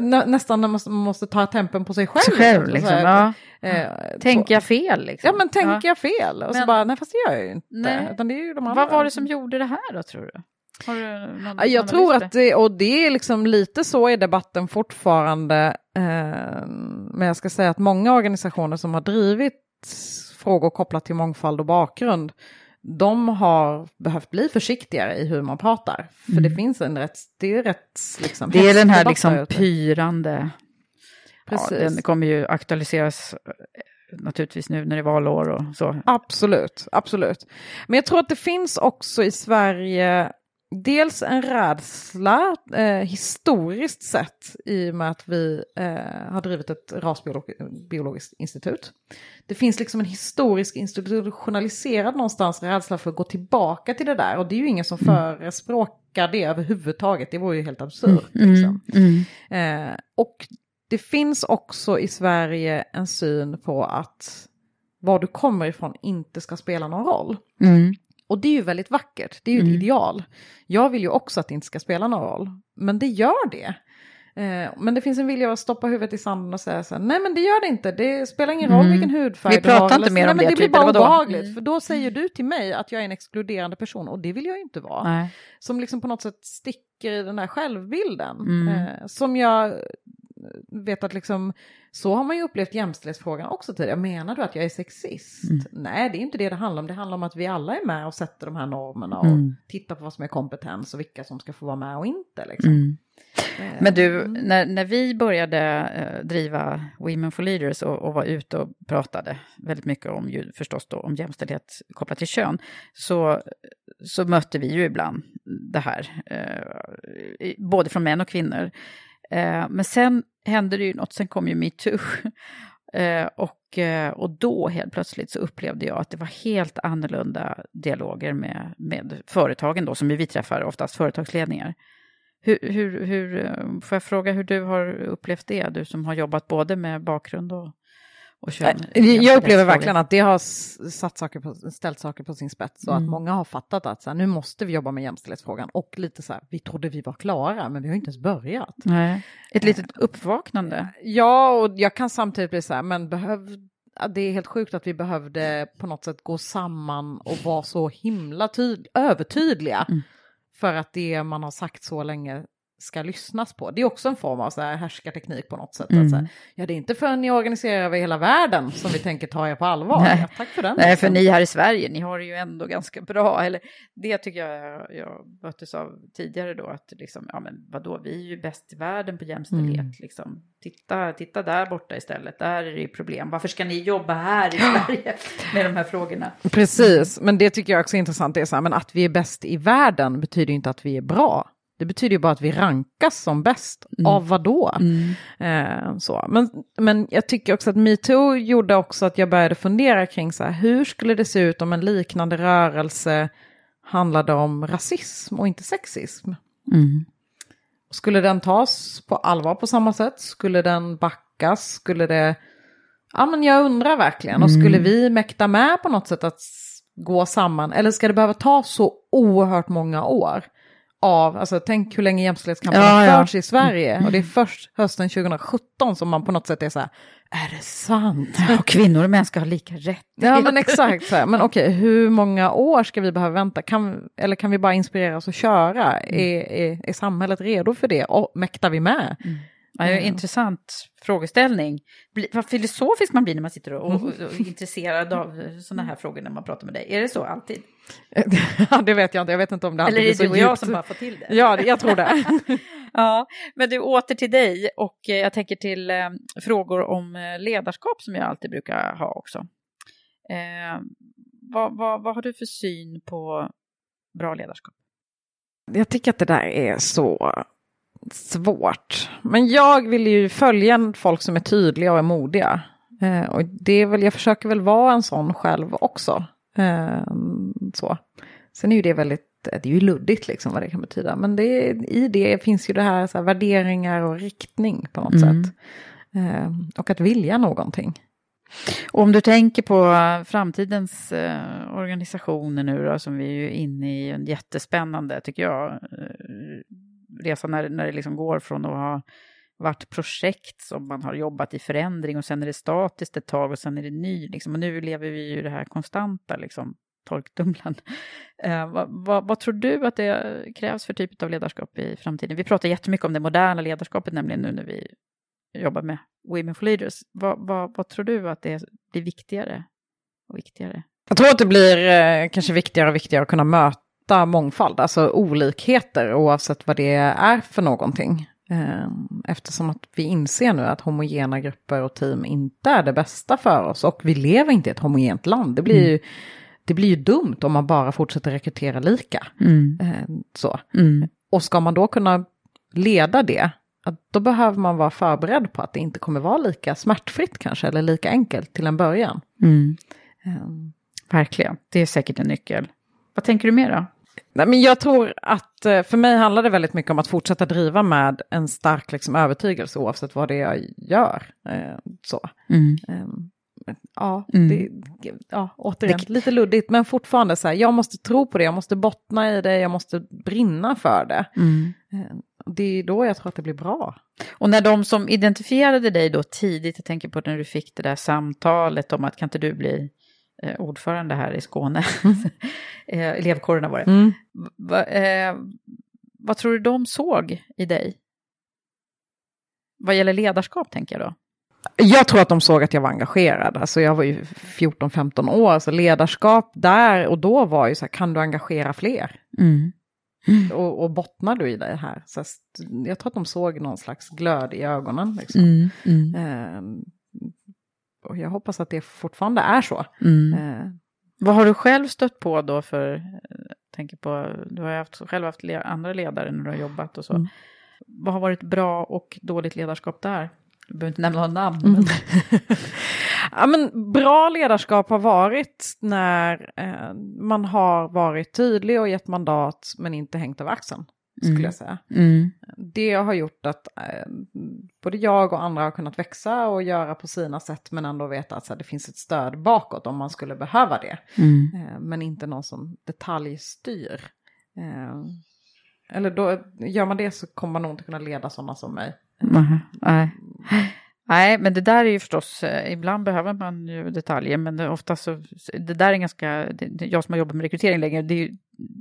Nä, nästan när man måste, ta tempen på sig själv. Sig själv, Så liksom. här, Ja. eh, Tänker jag fel? Liksom? Ja men tänker Ja. jag fel? Och så Men- bara, nej fast det gör jag ju inte. Nej. Utan det är ju de andra. Vad var det som gjorde det här då, tror du? Någon Ja, Jag tror att det, och det är liksom lite så i debatten fortfarande. Eh, men jag ska säga att många organisationer som har drivit frågor kopplat till mångfald och bakgrund, de har behövt bli försiktigare i hur man pratar. För det finns en rätt, det är rätt liksom Mm. Det är den här liksom pyrande... Precis. Ja, den kommer ju aktualiseras eh, naturligtvis nu när det är valår och så. Absolut, absolut. Men jag tror att det finns också i Sverige dels en rädsla eh, historiskt sett i och med att vi eh, har drivit ett rasbiologiskt institut. Det finns liksom en historisk institutionaliserad någonstans rädsla för att gå tillbaka till det där och det är ju ingen som mm. förespråkar det överhuvudtaget, det vore ju helt absurt. Mm. Liksom. Mm. Eh, och det finns också i Sverige en syn på att var du kommer ifrån inte ska spela någon roll. Mm. Och det är ju väldigt vackert, det är ju mm. ett ideal. Jag vill ju också att det inte ska spela någon roll, men det gör det. Eh, men det finns en vilja att stoppa huvudet i sanden och säga så här, nej men det gör det inte, det spelar ingen roll mm. vilken hudfärg du har. Vi pratar inte mer om det, det blir typ, bara obehagligt, mm. för då säger du till mig att jag är en exkluderande person och det vill jag ju inte vara. Nej. Som liksom på något sätt sticker i den där självbilden. Mm. Eh, som jag vet att liksom, så har man ju upplevt jämställdhetsfrågan också tidigare. Menar du att jag är sexist? Mm. Nej, det är inte det det handlar om. Det handlar om att vi alla är med och sätter de här normerna och mm. tittar på vad som är kompetens och vilka som ska få vara med och inte. Liksom. Mm. Eh, Men du, mm. när, när vi började eh, driva Women for Leaders och, och var ute och pratade väldigt mycket om, ju, förstås då, om jämställdhet kopplat till kön, så, så mötte vi ju ibland det här, eh, både från män och kvinnor. Eh, men sen hände det ju något, sen kom ju metoo. Eh, och, eh, och då helt plötsligt så upplevde jag att det var helt annorlunda dialoger med, med företagen då, som vi träffar oftast företagsledningar. Hur, hur, hur, eh, får jag fråga hur du har upplevt det, du som har jobbat både med bakgrund och och kön, jag upplever verkligen att det har satt saker på, ställt saker på sin spets och mm. att många har fattat att så här, nu måste vi jobba med jämställdhetsfrågan och lite så här, vi trodde vi var klara men vi har inte ens börjat. Nej. Ett litet uppvaknande. Ja, och jag kan samtidigt bli så här, men behöv, det är helt sjukt att vi behövde på något sätt gå samman och vara så himla tyd, övertydliga. Mm. För att det man har sagt så länge ska lyssnas på. Det är också en form av så här härskarteknik på något sätt. Mm. Att ja, det är inte förrän ni organiserar över hela världen som vi tänker ta er på allvar. Ja, tack för den. Nej, för ni här i Sverige, ni har det ju ändå ganska bra. Eller, det tycker jag jag möttes av tidigare då, att liksom, ja men vadå, vi är ju bäst i världen på jämställdhet. Mm. Liksom. Titta, titta där borta istället, där är det ju problem. Varför ska ni jobba här i Sverige med de här frågorna? Precis, men det tycker jag också är intressant. Det är så här, men att vi är bäst i världen betyder inte att vi är bra. Det betyder ju bara att vi rankas som bäst. Mm. Av vad då? Mm. Eh, så. Men, men jag tycker också att metoo gjorde också att jag började fundera kring så här, hur skulle det se ut om en liknande rörelse handlade om rasism och inte sexism? Mm. Skulle den tas på allvar på samma sätt? Skulle den backas? Skulle det... Ja, men jag undrar verkligen. Och skulle mm. vi mäkta med på något sätt att gå samman? Eller ska det behöva ta så oerhört många år? Av, alltså tänk hur länge jämställdhetskampen har ja, förts ja. i Sverige. Och det är först hösten 2017 som man på något sätt är så här, är det sant? Och kvinnor och män ska ha lika rätt. Ja men exakt, så här. men okej, hur många år ska vi behöva vänta? Kan, eller kan vi bara inspireras och köra? Mm. Är, är, är samhället redo för det? Och mäktar vi med? Mm. Ja, mm. Intressant frågeställning. Vad filosofisk man blir när man sitter och, och, och är intresserad av sådana här frågor när man pratar med dig. Är det så alltid? Ja, det vet jag inte. Jag vet inte om det alltid Eller är det du och jag som bara får till det? Ja, jag tror det. ja, men du, åter till dig och eh, jag tänker till eh, frågor om eh, ledarskap som jag alltid brukar ha också. Eh, vad, vad, vad har du för syn på bra ledarskap? Jag tycker att det där är så svårt. Men jag vill ju följa folk som är tydliga och är modiga. Eh, och det är väl, jag försöker väl vara en sån själv också. Eh, så. Sen är ju det väldigt, det är ju luddigt liksom vad det kan betyda. Men det, i det finns ju det här, så här värderingar och riktning på något mm. sätt. Eh, och att vilja någonting. Och om du tänker på framtidens eh, organisationer nu då, som vi är ju inne i, en jättespännande tycker jag, eh, resa när, när det liksom går från att ha varit projekt som man har jobbat i förändring och sen är det statiskt ett tag och sen är det ny. Liksom. Och nu lever vi ju det här konstanta liksom, torktumlaren. Eh, vad, vad, vad, tror du att det krävs för typ av ledarskap i framtiden? Vi pratar jättemycket om det moderna ledarskapet nämligen nu när vi jobbar med Women for Leaders. Vad, vad tror du att det blir viktigare och viktigare? Jag tror att det blir eh, kanske viktigare och viktigare att kunna möta möta mångfald, alltså olikheter oavsett vad det är för någonting. Ehm, eftersom att vi inser nu att homogena grupper och team inte är det bästa för oss och vi lever inte i ett homogent land. Det blir mm. ju det blir ju dumt om man bara fortsätter rekrytera lika. Mm. Eh, så. Mm. Och ska man då kunna leda det, då behöver man vara förberedd på att det inte kommer vara lika smärtfritt kanske, eller lika enkelt till en början. Mm. Um, Verkligen, det är säkert en nyckel. Vad tänker du mer då? Nej, men jag tror att eh, för mig handlar det väldigt mycket om att fortsätta driva med en stark liksom, övertygelse oavsett vad det är jag gör. Eh, så. Mm. Um, ja, Mm. det, ja, återigen, lite luddigt, men fortfarande så här, jag måste tro på det, jag måste bottna i det, jag måste brinna för det. Mm. Eh, Det är då jag tror att det blir bra. Och när de som identifierade dig då tidigt, jag tänker på när du fick det där samtalet om att kan inte du bli eh, ordförande här i Skåne, eh, elevkårerna var det. Mm. Va, eh, vad tror du de såg i dig? Vad gäller ledarskap tänker jag då. Jag tror att de såg att jag var engagerad. Alltså jag var ju 14-15 år, så ledarskap där och då var ju så här, kan du engagera fler? Mm. Och, och bottnar du i det här? Så jag tror att de såg någon slags glöd i ögonen. Liksom. Mm. Mm. Och jag hoppas att det fortfarande är så. Mm. Eh, Vad har du själv stött på då för, eh, tänker på, du har ju haft, själv haft le, andra ledare när du har jobbat och så. Mm. Vad har varit bra och dåligt ledarskap där? Du behöver inte nämna några namn. Mm. Men... ja, men bra ledarskap har varit när eh, man har varit tydlig och gett mandat men inte hängt över axeln. Skulle Mm. jag säga. Mm. Det har gjort att eh, både jag och andra har kunnat växa och göra på sina sätt men ändå veta att så här, det finns ett stöd bakåt om man skulle behöva det. Mm. Eh, men inte någon som detaljstyr. Eh, eller då, gör man det så kommer man nog inte kunna leda sådana som mig. Nej. Nej, men det där är ju förstås, ibland behöver man ju detaljer, men det, är ofta så, det där är ganska, det, jag som har jobbat med rekrytering länge, det,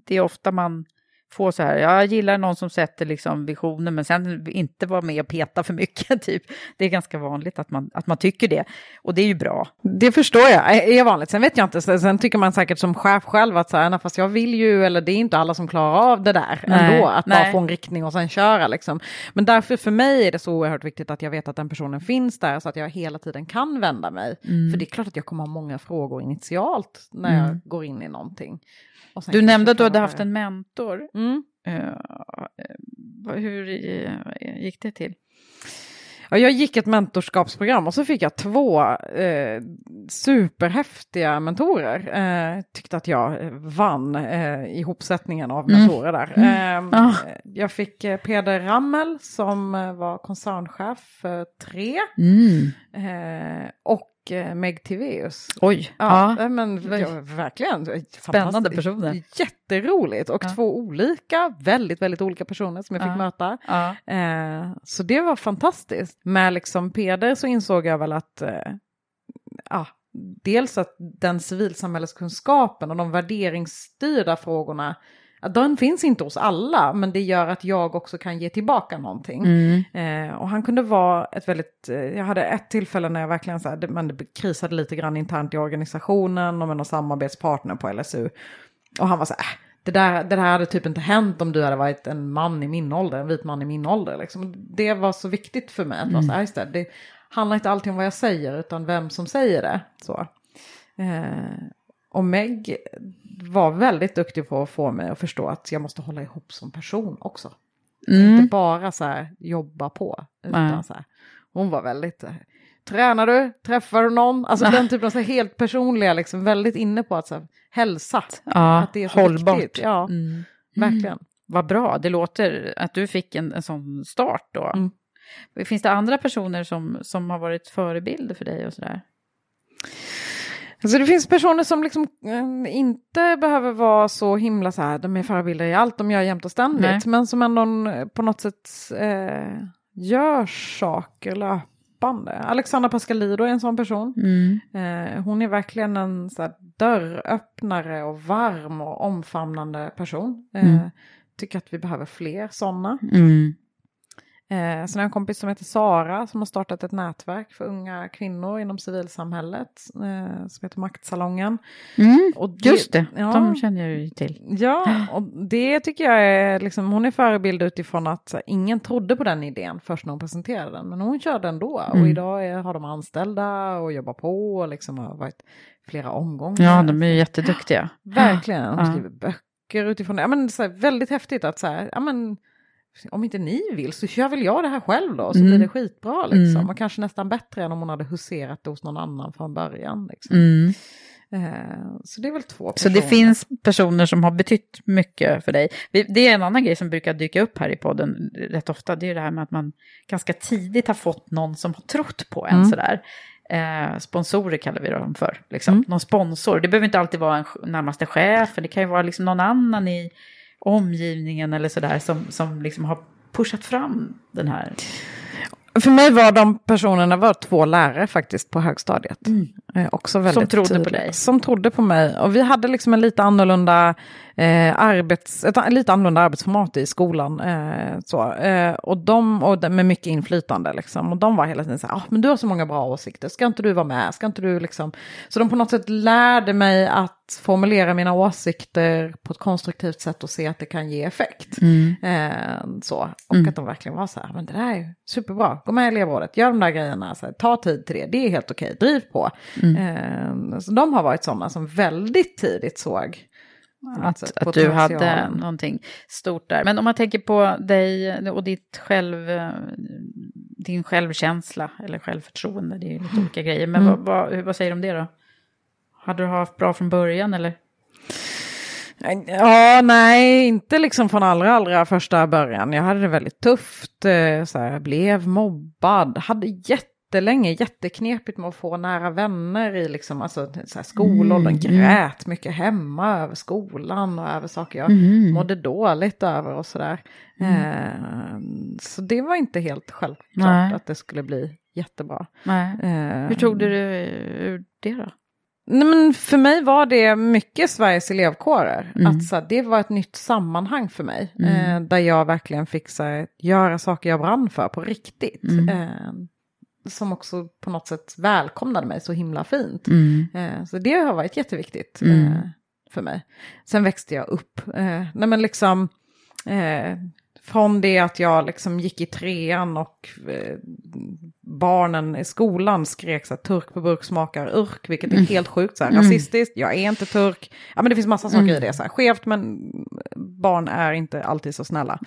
det är ofta man får så här, jag gillar någon som sätter liksom visionen, men sen inte vara med och peta för mycket, typ. Det är ganska vanligt att man, att man tycker det, och det är ju bra. Det förstår jag, är vanligt. Sen vet jag inte, sen tycker man säkert som chef själv att så här, "Nej, fast jag vill ju, eller det är inte alla som klarar av det där Nej, ändå, att nej. bara få en riktning och sen köra liksom. Men därför för mig är det så oerhört viktigt att jag vet att den personen finns där så att jag hela tiden kan vända mig. Mm. För det är klart att jag kommer ha många frågor initialt när jag Mm. går in i någonting. Du nämnde att du hade haft en mentor. Mm. Vad- hur eh, gick det till? Ja, jag gick ett mentorskapsprogram och så fick jag två eh, superhäftiga mentorer. Eh, tyckte att jag vann eh, ihopsättningen av Mm. mentorer där. Mm. Ah. Jag fick Peder Rammel som var koncernchef för Tre. Eh, och Meg Tiveus. Oj, Ja, ja. eh, men ja, verkligen. Spännande personer. Jätteroligt och Ja. två olika, väldigt, väldigt olika personer som jag fick möta. Eh, så det var fantastiskt. Med liksom Peder så insåg jag väl att eh, dels att den civilsamhälleskunskapen och de värderingsstyrda frågorna, att den finns inte hos alla, men det gör att jag också kan ge tillbaka någonting. Mm. Eh, och han kunde vara ett väldigt, eh, jag hade ett tillfälle när jag verkligen så här, det, men det krisade lite grann internt i organisationen och med någon samarbetspartner på LSU. Och han var så här, äh, det där, det där hade typ inte hänt om du hade varit en man i min ålder, en vit man i min ålder. Liksom. Det var så viktigt för mig att vara så här, det, det handlar inte alltid om vad jag säger utan vem som säger det. Så. Eh, och Meg var väldigt duktig på att få mig att förstå att jag måste hålla ihop som person också. Mm. Inte bara så här jobba på. Utan så här, hon var väldigt, eh, tränar du, träffar du någon? Alltså den typen av så helt personliga, liksom, väldigt inne på att så här, hälsa. Ja, att det är så hållbart. viktigt. Ja, Mm. verkligen. Vad bra, det låter att du fick en, en sån start då. Mm. Finns det andra personer som, som har varit förebilder för dig och sådär? Alltså det finns personer som liksom eh, inte behöver vara så himla så här, de är förebilder i allt de gör jämt och ständigt, Nej. men som ändå eh, på något sätt eh, gör saker löpande. Alexandra Pascalido är en sån person. Mm. Eh, hon är verkligen en så här, dörröppnare och varm och omfamnande person. Mm. Tycker att vi behöver fler sådana. Mm. Eh, sen har jag en kompis som heter Sara som har startat ett nätverk för unga kvinnor inom civilsamhället eh, som heter Maktsalongen. Mm, Och det- just det, ja. de känner jag ju till. Ja, och det tycker jag är, liksom, hon är förebild utifrån att här, ingen trodde på den idén först när hon presenterade den, men hon körde ändå. Och Mm. idag är, har de anställda och jobbar på och liksom har varit flera omgångar. Ja, de är ju jätteduktiga. Verkligen, de Ja. skriver böcker utifrån det. Ja, men, så här, väldigt häftigt att så här, ja, men, om inte ni vill så kör väl jag det här själv då, så Mm. blir det skitbra liksom. Mm. Och kanske nästan bättre än om hon hade huserat det hos någon annan från början. Liksom. Mm. Eh, så det är väl två Så personer. det finns personer som har betytt mycket för dig. Det är en annan grej som brukar dyka upp här i podden rätt ofta. Det är det här med att man ganska tidigt har fått någon som har trott på en Mm. sådär. Eh, sponsorer kallar vi dem för. Liksom. Mm. Någon sponsor. Det behöver inte alltid vara en närmaste chef. Det kan ju vara liksom någon annan i omgivningen eller sådär som, som liksom har pushat fram den här. För mig var de personerna var två lärare faktiskt på högstadiet. Eh, också väldigt Som trodde på tydligt. dig. Som trodde på mig. Och vi hade liksom en lite annorlunda, eh, arbets, ett lite annorlunda arbetsformat i skolan. Eh, så. Eh, och de, och med mycket inflytande liksom. Och de var hela tiden så här, ah, men du har så många bra åsikter, ska inte du vara med? Ska inte du liksom... Så de på något sätt lärde mig att formulera mina åsikter på ett konstruktivt sätt och se att det kan ge effekt. Eh, så. Och Mm. att de verkligen var så här, men det där är superbra, gå med i elevrådet, gör de där grejerna, så här, ta tid till det, det är helt okej, driv på. Mm. Eh, så de har varit sådana som väldigt tidigt såg Att, sätt att du hade någonting stort där. Men om man tänker på dig och ditt själv, eh, din självkänsla eller självförtroende, det är ju lite olika grejer. Men Mm. vad, vad, vad säger du om det då? Hade du haft bra från början eller? Ja, nej, inte liksom från allra, allra första början. Jag hade det väldigt tufft, eh, så här, blev mobbad, hade jättelänge jätteknepigt med att få nära vänner i liksom, alltså, så här, skolåldern, Mm, grät mycket hemma över skolan och över saker jag Mm. mådde dåligt över och sådär. Eh, så det var inte helt självklart Nej. att det skulle bli jättebra. Eh, Hur tog du det ur det då? Nej, men för mig var det mycket Sveriges elevkårer. Mm. Att, så, det var ett nytt sammanhang för mig. Mm. Eh, där jag verkligen fick så, göra saker jag brann för på riktigt. Mm. Eh, som också på något sätt välkomnade mig så himla fint. Mm. Eh, så det har varit jätteviktigt Mm. eh, för mig. Sen växte jag upp. Eh, nej men liksom, eh, från det att jag liksom gick i trean och barnen i skolan skrek så här, turk på burk smakar urk, vilket är Mm. helt sjukt, så här, Mm. rasistiskt, jag är inte turk. Ja men det finns massa saker Mm. i det, så här, skevt men barn är inte alltid så snälla.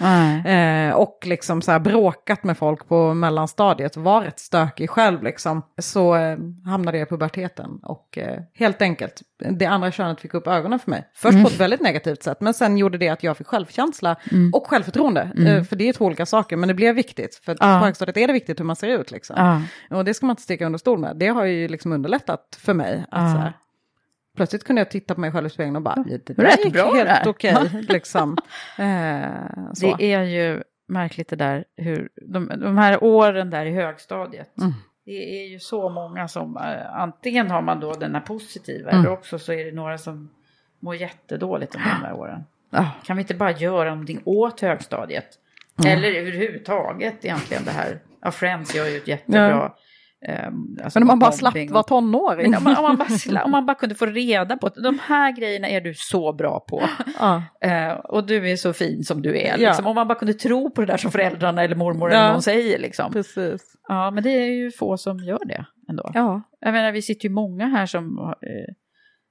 Eh, och liksom så här bråkat med folk på mellanstadiet, var rätt stökig själv liksom. Så eh, hamnade jag i puberteten och eh, helt enkelt, det andra könet fick upp ögonen för mig. Först Mm. på ett väldigt negativt sätt, men sen gjorde det att jag fick självkänsla Mm. och självförtroende. Mm. Eh, för det är två olika saker, men det blev viktigt. För på högstadiet är det viktigt hur man ser ut liksom. Ja. Och det ska man inte sticka under stol med. Det har ju liksom underlättat för mig. Att Ja. så här, plötsligt kunde jag titta på mig själv i spegeln och bara, det där Rätt gick bra helt här." okej. liksom. eh. Det är ju märkligt det där hur de, de här åren där i högstadiet. Mm. Det är ju så många som eh, antingen har man då den här positiva Mm. eller också så är det några som mår jättedåligt under de här åren. Kan vi inte bara göra någonting åt högstadiet? Mm. Eller överhuvudtaget egentligen det här. Ja, Friends gör ju ett jättebra... ehm, alltså Men om man bara slapp vara tonåring. Om, man, om, man bara, sla- om man bara kunde få reda på att de här grejerna är du så bra på. Ja. Eh, och du är så fin som du är. Ja. Liksom. Om man bara kunde tro på det där som föräldrarna eller mormor Ja. eller någon säger. Liksom. Precis. Ja, men det är ju få som gör det ändå. Ja. Jag menar, vi sitter ju många här som, eh,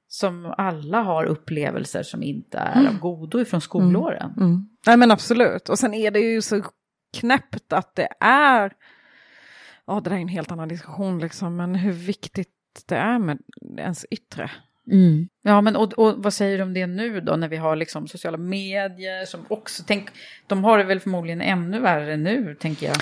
som alla har upplevelser som inte är Mm. av godo ifrån skolåren. Mm. Nej men absolut. Och sen är det ju så knäppt att det är, ja det där är en helt annan diskussion liksom, men hur viktigt det är med ens yttre. Mm. Ja, men och, och vad säger du om det nu då när vi har liksom sociala medier som också, tänk, de har det väl förmodligen ännu värre nu tänker jag.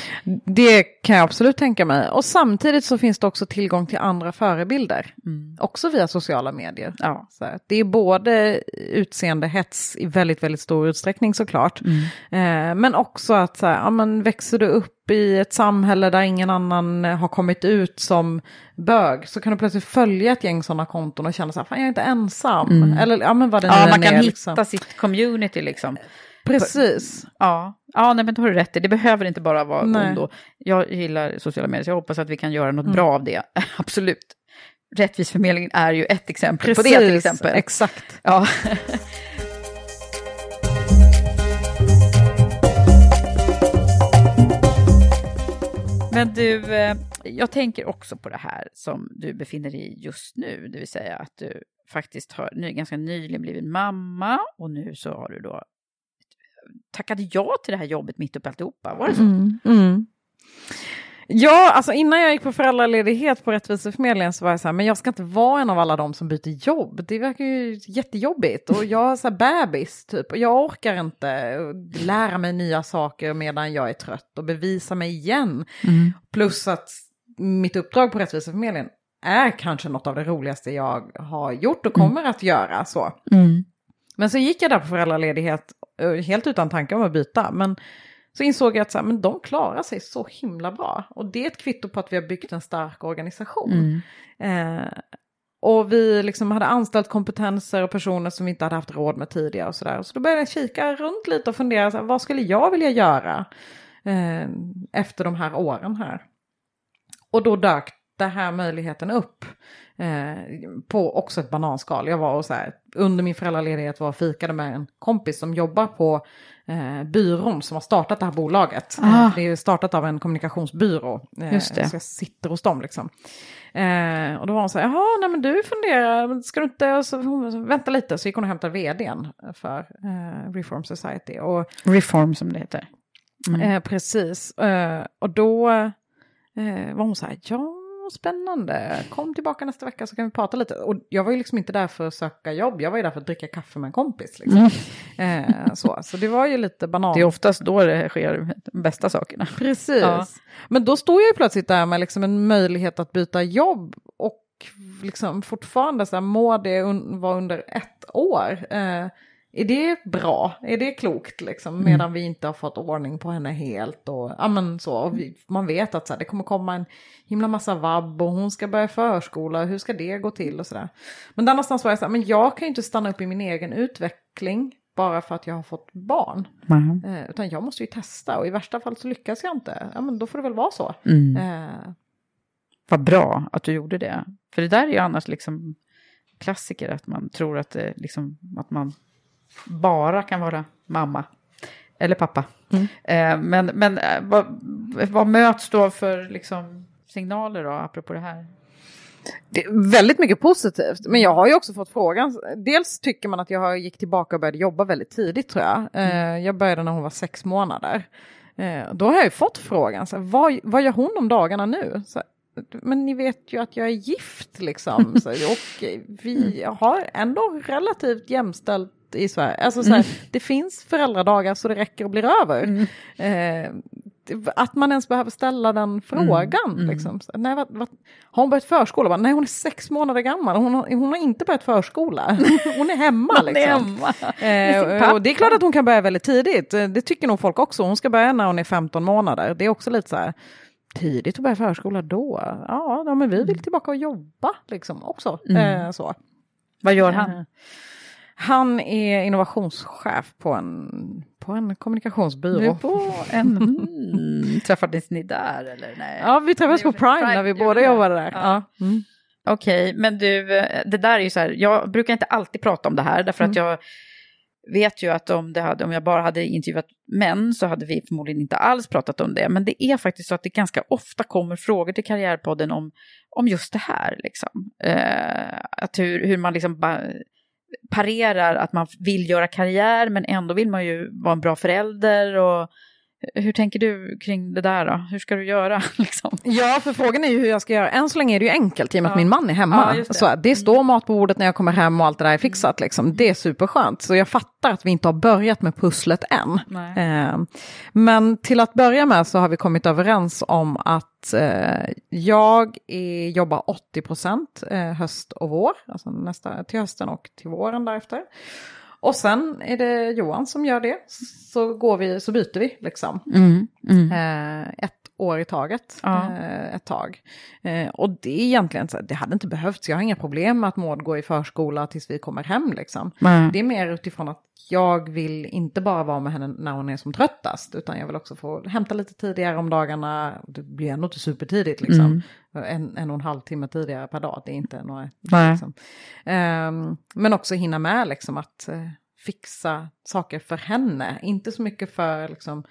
Det kan jag absolut tänka mig. Och samtidigt så finns det också tillgång till andra förebilder. Mm. Också via sociala medier. Ja. Så det är både utseendehets i väldigt, väldigt stor utsträckning såklart. Mm. Eh, men också att så här, ja, men växer du upp i ett samhälle där ingen annan har kommit ut som bög så kan du plötsligt följa ett gäng sådana konton och känna så här, fan jag är inte ensam. Mm. Eller ja men vad det Ja, man kan är, hitta liksom. sitt community liksom. Precis. Ja, ja nej, men då har du rätt i. Det behöver inte bara vara Nej. ondo. Jag gillar sociala medier, så jag hoppas att vi kan göra något Mm. bra av det. Absolut. Rättvisförmedlingen är ju ett exempel på det till exempel. exakt. Ja. Men du, eh, jag tänker också på det här som du befinner dig i just nu, det vill säga att du faktiskt har ny, ganska nyligen blivit mamma och nu så har du då tackade ja till det här jobbet mitt uppe i alltihopa. Var det så? Mm. Mm. Ja, alltså innan jag gick på föräldraledighet på Rättviseförmedlingen så var jag så här, men jag ska inte vara en av alla de som byter jobb. Det verkar ju jättejobbigt och jag har så här bebis typ och jag orkar inte lära mig nya saker medan jag är trött och bevisa mig igen. Mm. Plus att mitt uppdrag på Rättviseförmedlingen är kanske något av det roligaste jag har gjort och kommer att göra så. Mm. Men så gick jag där på föräldraledighet eh, helt utan tanke om att byta. Men så insåg jag att så här, men de klarar sig så himla bra. Och det är ett kvitto på att vi har byggt en stark organisation. Mm. Eh, och vi liksom hade anställt kompetenser och personer som vi inte hade haft råd med tidigare. Och så, där. så då började jag kika runt lite och fundera, så här, vad skulle jag vilja göra eh, efter de här åren här? Och då dök den här möjligheten upp. Eh, på också ett bananskal. Jag var och så här, under min föräldraledighet var och fikade med en kompis som jobbar på eh, byrån som har startat det här bolaget. Ah. Eh, det är startat av en kommunikationsbyrå. Eh, Just det. Så jag sitter hos dem liksom. Eh, och då var hon så här, jaha, nej men du funderar, ska du inte, och så, hon, vänta lite, så gick hon och hämtade vdn för eh, Reform Society. Och, Reform som det heter. Mm. Eh, precis. Eh, och då var hon så här, ja, spännande, kom tillbaka nästa vecka så kan vi prata lite. Och jag var ju liksom inte där för att söka jobb, jag var ju där för att dricka kaffe med en kompis. Liksom. Eh, så, så det var ju lite banan. Det är oftast då det sker de bästa sakerna. Precis. Ja. Men då stod jag ju plötsligt där med liksom en möjlighet att byta jobb och liksom fortfarande så här, må det un- vara under ett år. Eh, är det bra? Är det klokt liksom? Mm. Medan vi inte har fått ordning på henne helt. Och, ja, men så, och vi, man vet att så här, det kommer komma en himla massa vabb och hon ska börja förskola. Hur ska det gå till och sådär. Men där någonstans var jag så här, men jag kan ju inte stanna upp i min egen utveckling bara för att jag har fått barn. Eh, utan jag måste ju testa och i värsta fall så lyckas jag inte. Ja men då får det väl vara så. Mm. Eh, Vad bra att du gjorde det. För det där är ju annars liksom klassiker, att man tror att, det, liksom, att man bara kan vara mamma. Eller pappa. Mm. Eh, men men eh, vad, vad möts då för liksom, signaler då, apropå det här? Det är väldigt mycket positivt, men jag har ju också fått frågan. Dels tycker man att jag gick tillbaka och började jobba väldigt tidigt tror jag. Eh, jag började när hon var sex månader. Eh, då har jag ju fått frågan, så här, vad, vad gör hon om dagarna nu? Så, men ni vet ju att jag är gift liksom. Så, och vi har ändå relativt jämställt i Sverige. Alltså, så här, Det finns föräldradagar så det räcker och blir över. Eh, det- att man ens behöver ställa den frågan. Liksom. Så, nej, vad, vad, har hon börjat förskola? Bara, nej, hon är sex månader gammal. Hon har, hon har inte börjat förskola. Hon är hemma. Hon är liksom. hemma. Eh, pappa. och det är klart att hon kan börja väldigt tidigt. Eh, Det tycker nog folk också. Hon ska börja när hon är 15 månader. Det är också lite så här tidigt att börja förskola då. Ja, ja men vi vill tillbaka och jobba liksom också. Mm. Eh, så. Vad gör han? Han är innovationschef på en, på en kommunikationsbyrå. Du på en... Mm, träffades ni där eller? Nej. Ja, vi träffades på Ni- Prime när vi båda jobbade där. Ja. Ja. Mm. Okej, men du, det där är ju så här, jag brukar inte alltid prata om det här, därför att Mm. jag vet ju att om, det hade, om jag bara hade intervjuat män så hade vi förmodligen inte alls pratat om det. Men det är faktiskt så att det ganska ofta kommer frågor till Karriärpodden om, om just det här. Liksom. Eh, att hur, hur man liksom ba, parerar att man vill göra karriär men ändå vill man ju vara en bra förälder. Och, hur tänker du kring det där då? Hur ska du göra? Liksom? Ja, för frågan är ju hur jag ska göra. Än så länge är det ju enkelt i och med att Ja. min man är hemma. Ja, det. Så det står mat på bordet när jag kommer hem och allt det där är fixat. Liksom. Det är superskönt. Så jag fattar att vi inte har börjat med pusslet än. Eh, men till att börja med så har vi kommit överens om att eh, jag är, jobbar 80 procent eh, höst och vår. Alltså nästa, till hösten och till våren därefter. Och sen är det Johan som gör det. Så, går vi, så byter vi liksom. Mm, mm. Eh, ett år i taget Ja. eh, ett tag. Eh, och det är egentligen så det hade inte behövts, jag har inga problem med att Maud går i förskola tills vi kommer hem liksom. Nej. Det är mer utifrån att jag vill inte bara vara med henne när hon är som tröttast, utan jag vill också få hämta lite tidigare om dagarna. Det blir ändå inte supertidigt liksom. En, en och en halv timme tidigare per dag, det är inte några... Liksom. Ehm, men också hinna med liksom att eh, fixa saker för henne, inte så mycket för liksom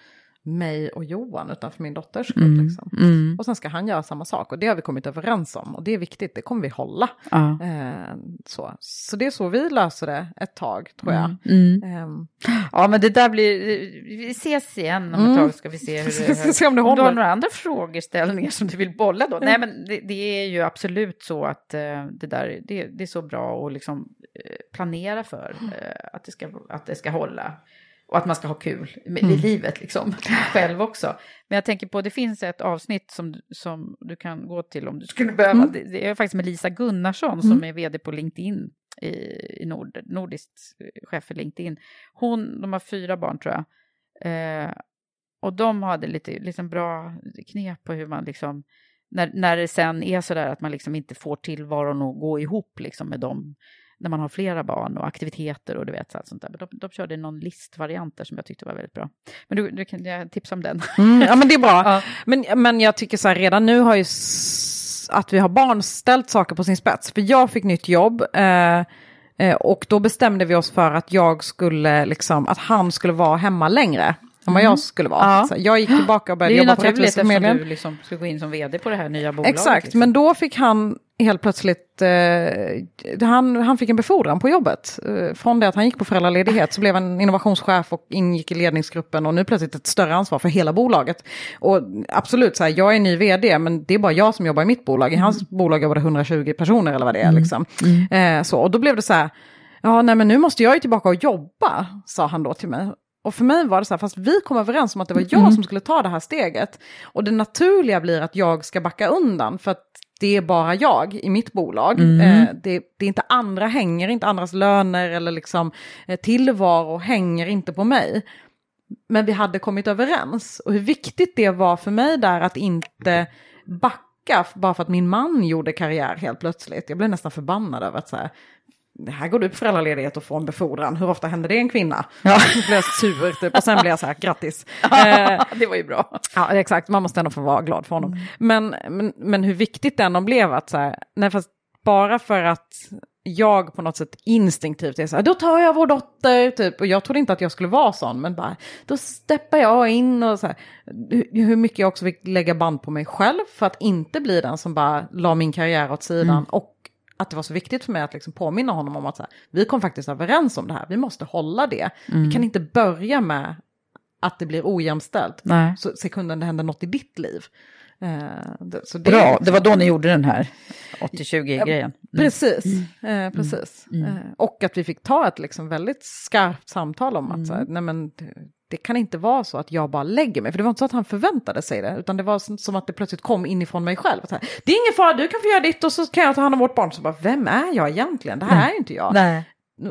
mig och Johan utan för min dotters skull. Mm. Liksom. Mm. Och sen ska han göra samma sak och det har vi kommit överens om och det är viktigt, det kommer vi hålla. Ja. Eh, så. så det är så vi löser det ett tag tror jag. Mm. Ehm, Ja, men det där blir... Vi ses igen om ett Mm. tag ska vi se hur det... Ska se om det du håller. har några andra frågeställningar som du vill bolla då? Nej, men det, det är ju absolut så att eh, det där, det, det är så bra att liksom eh, planera för eh, att, det ska, att det ska hålla. Och att man ska ha kul Mm. i livet liksom, själv också. Men jag tänker på, det finns ett avsnitt som, du- som du kan gå till om du skulle behöva. Mm. Det, det är faktiskt med Lisa Gunnarsson som är vd på LinkedIn i, i Nord, nordiskt eh, chef för LinkedIn. Hon, de har fyra barn tror jag. Eh, och de hade lite liksom bra knep på hur man liksom, när, när det sen är sådär att man liksom inte får tillvaron att gå ihop liksom med dem, när man har flera barn och aktiviteter och du vet sånt där. Men de, de körde någon listvariant där som jag tyckte var väldigt bra. Men du, du kan jag tipsa om den. Mm, ja men det är bra. Ja. Men, men jag tycker så här, redan nu har ju att vi har barn ställt saker på sin spets. För jag fick nytt jobb. Eh, eh, och då bestämde vi oss för att jag skulle, liksom, att han skulle vara hemma längre. Än vad jag skulle vara. Mm. Ja. Så jag gick tillbaka och Det är började ju jobba på naturligt eftersom Rättviseförmedlingen. du liksom ska gå in som vd på det här nya bolaget. Exakt, liksom. men då fick han helt plötsligt, eh, han, han fick en befordran på jobbet. Eh, från det att han gick på föräldraledighet så blev han innovationschef och ingick i ledningsgruppen och nu plötsligt ett större ansvar för hela bolaget. Och absolut, så här, jag är ny vd men det är bara jag som jobbar i mitt bolag. I hans bolag jobbar det 120 personer eller vad det är. Liksom. Eh, så, och då blev det så här, ja nej men nu måste jag ju tillbaka och jobba, sa han då till mig. Och för mig var det så här, fast vi kom överens om att det var jag som skulle ta det här steget. Och det naturliga blir att jag ska backa undan, för att det är bara jag i mitt bolag. Eh, det, det är inte andra hänger, inte andras löner eller liksom eh, tillvaro hänger inte på mig. Men vi hade kommit överens. Och hur viktigt det var för mig där att inte backa bara för att min man gjorde karriär helt plötsligt. Jag blev nästan förbannad över att så här, här går du på föräldraledighet och får en befordran. Hur ofta händer det en kvinna? Ja. Då blev jag sur typ. Och sen blev jag så här, grattis. Eh, det var ju bra. Ja, exakt. Man måste ändå få vara glad för honom. Men, men, men hur viktigt det ändå blev att så här, nej fast bara för att jag på något sätt instinktivt är så här, då tar jag vår dotter, typ. Och jag trodde inte att jag skulle vara sån, men bara, då steppar jag in och så här, hur, mycket jag också fick lägga band på mig själv för att inte bli den som bara la min karriär åt sidan. Och att det var så viktigt för mig att liksom påminna honom om att så här, vi kom faktiskt överens om det här, vi måste hålla det. Vi kan inte börja med att det blir ojämställt Nej. så sekunden det händer något i ditt liv. Eh, det, Bra, det var då ni gjorde den här 80-20-grejen. Precis, eh, precis. Eh, och att vi fick ta ett liksom väldigt skarpt samtal om att så här, nej men, det, kan inte vara så att jag bara lägger mig. För det var inte så att han förväntade sig det, utan det var som, att det plötsligt kom inifrån mig själv. Här, det är ingen fara, du kan få göra ditt och så kan jag ta hand om vårt barn. Så bara, vem är jag egentligen? Det här är ju inte jag. Nej.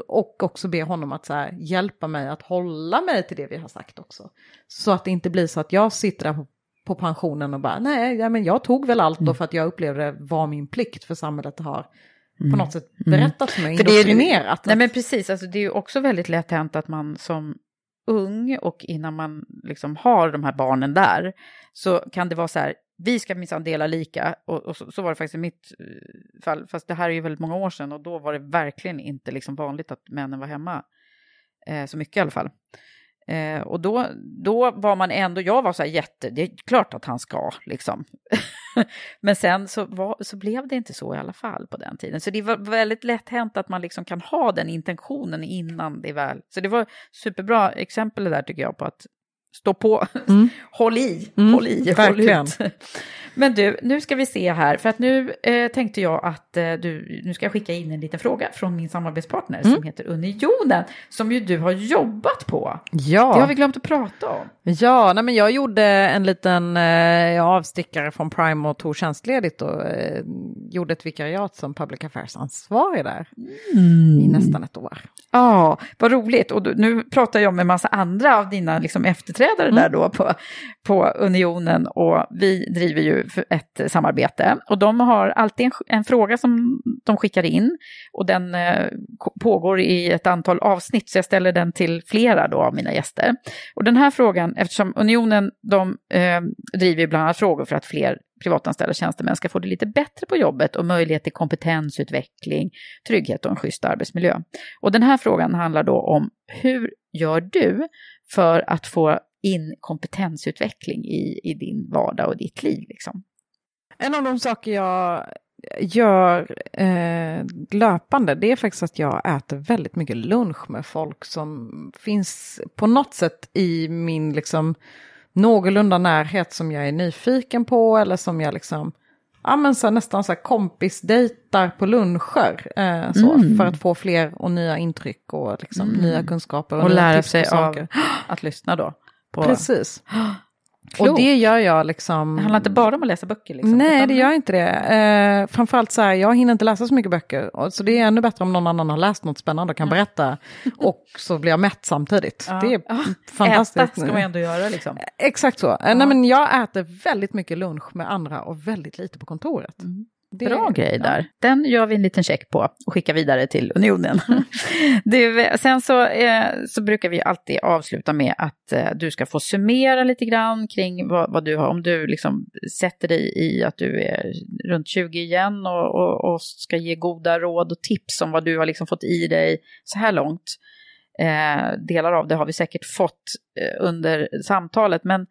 Och också be honom att här, hjälpa mig att hålla mig till det vi har sagt också. Så att det inte blir så att jag sitter där på, på pensionen och bara, nej, ja, men jag tog väl allt då för att jag upplevde det var min plikt för samhället har på något sätt berättat för mig, För det är ju- indoktrinerat. Nej men precis, alltså, det är ju också väldigt lätt hänt att man som ung och innan man liksom har de här barnen där så kan det vara så här, vi ska minsann dela lika och, och så, så var det faktiskt i mitt eh, fall, fast det här är ju väldigt många år sedan och då var det verkligen inte liksom vanligt att männen var hemma eh, så mycket i alla fall. Eh, och då, då var man ändå, jag var så här jätte, det är klart att han ska liksom. Men sen så, var, så blev det inte så i alla fall på den tiden. Så det var väldigt lätt hänt att man liksom kan ha den intentionen innan det väl. Så det var superbra exempel det där tycker jag på att stå på, håll i, Mm, håll i, håll ut. Men du, nu ska vi se här, för att nu eh, tänkte jag att eh, du, nu ska jag skicka in en liten fråga från min samarbetspartner Mm. som heter Unionen, som ju du har jobbat på. Ja. Det har vi glömt att prata om. Ja, nej men jag gjorde en liten eh, avstickare från Prime och tog tjänstledigt och eh, gjorde ett vikariat som public affairs-ansvarig där i nästan ett år. Ja, vad roligt. Och då, nu pratar jag med massa andra av dina liksom, eftertraktade ställföreträdare där då på, på Unionen och vi driver ju ett samarbete. Och de har alltid en, en fråga som de skickar in och den eh, pågår i ett antal avsnitt så jag ställer den till flera då av mina gäster. Och den här frågan, eftersom Unionen de eh, driver bland annat frågor för att fler privatanställda tjänstemän ska få det lite bättre på jobbet och möjlighet till kompetensutveckling, trygghet och en schysst arbetsmiljö. Och den här frågan handlar då om hur gör du för att få in kompetensutveckling i, i din vardag och ditt liv? Liksom? En av de saker jag gör eh, löpande, det är faktiskt att jag äter väldigt mycket lunch med folk som finns på något sätt i min liksom någorlunda närhet som jag är nyfiken på eller som jag liksom, ja men så nästan så här kompisdejtar på luncher. Eh, så, mm. För att få fler och nya intryck och liksom mm. nya kunskaper. Och, och lära sig av att lyssna då. På... Precis. Klok. Och det gör jag liksom... Det handlar inte bara om att läsa böcker? Liksom, Nej, utan... det gör inte det. Eh, framförallt så här, jag hinner inte läsa så mycket böcker. Så det är ännu bättre om någon annan har läst något spännande och kan berätta. och så blir jag mätt samtidigt. Ja. Det är ja. fantastiskt. Äta ska man ändå göra liksom. Exakt så. Ja. Nej, men jag äter väldigt mycket lunch med andra och väldigt lite på kontoret. Mm. Det, Bra grej där. Ja. Den gör vi en liten check på och skickar vidare till Unionen. Mm. du, sen så, eh, så brukar vi alltid avsluta med att eh, du ska få summera lite grann kring vad, vad, du har. Om du liksom sätter dig i att du är runt 20 igen och, och, och, ska ge goda råd och tips om vad du har liksom fått i dig så här långt. Eh, delar av det har vi säkert fått eh, under samtalet, men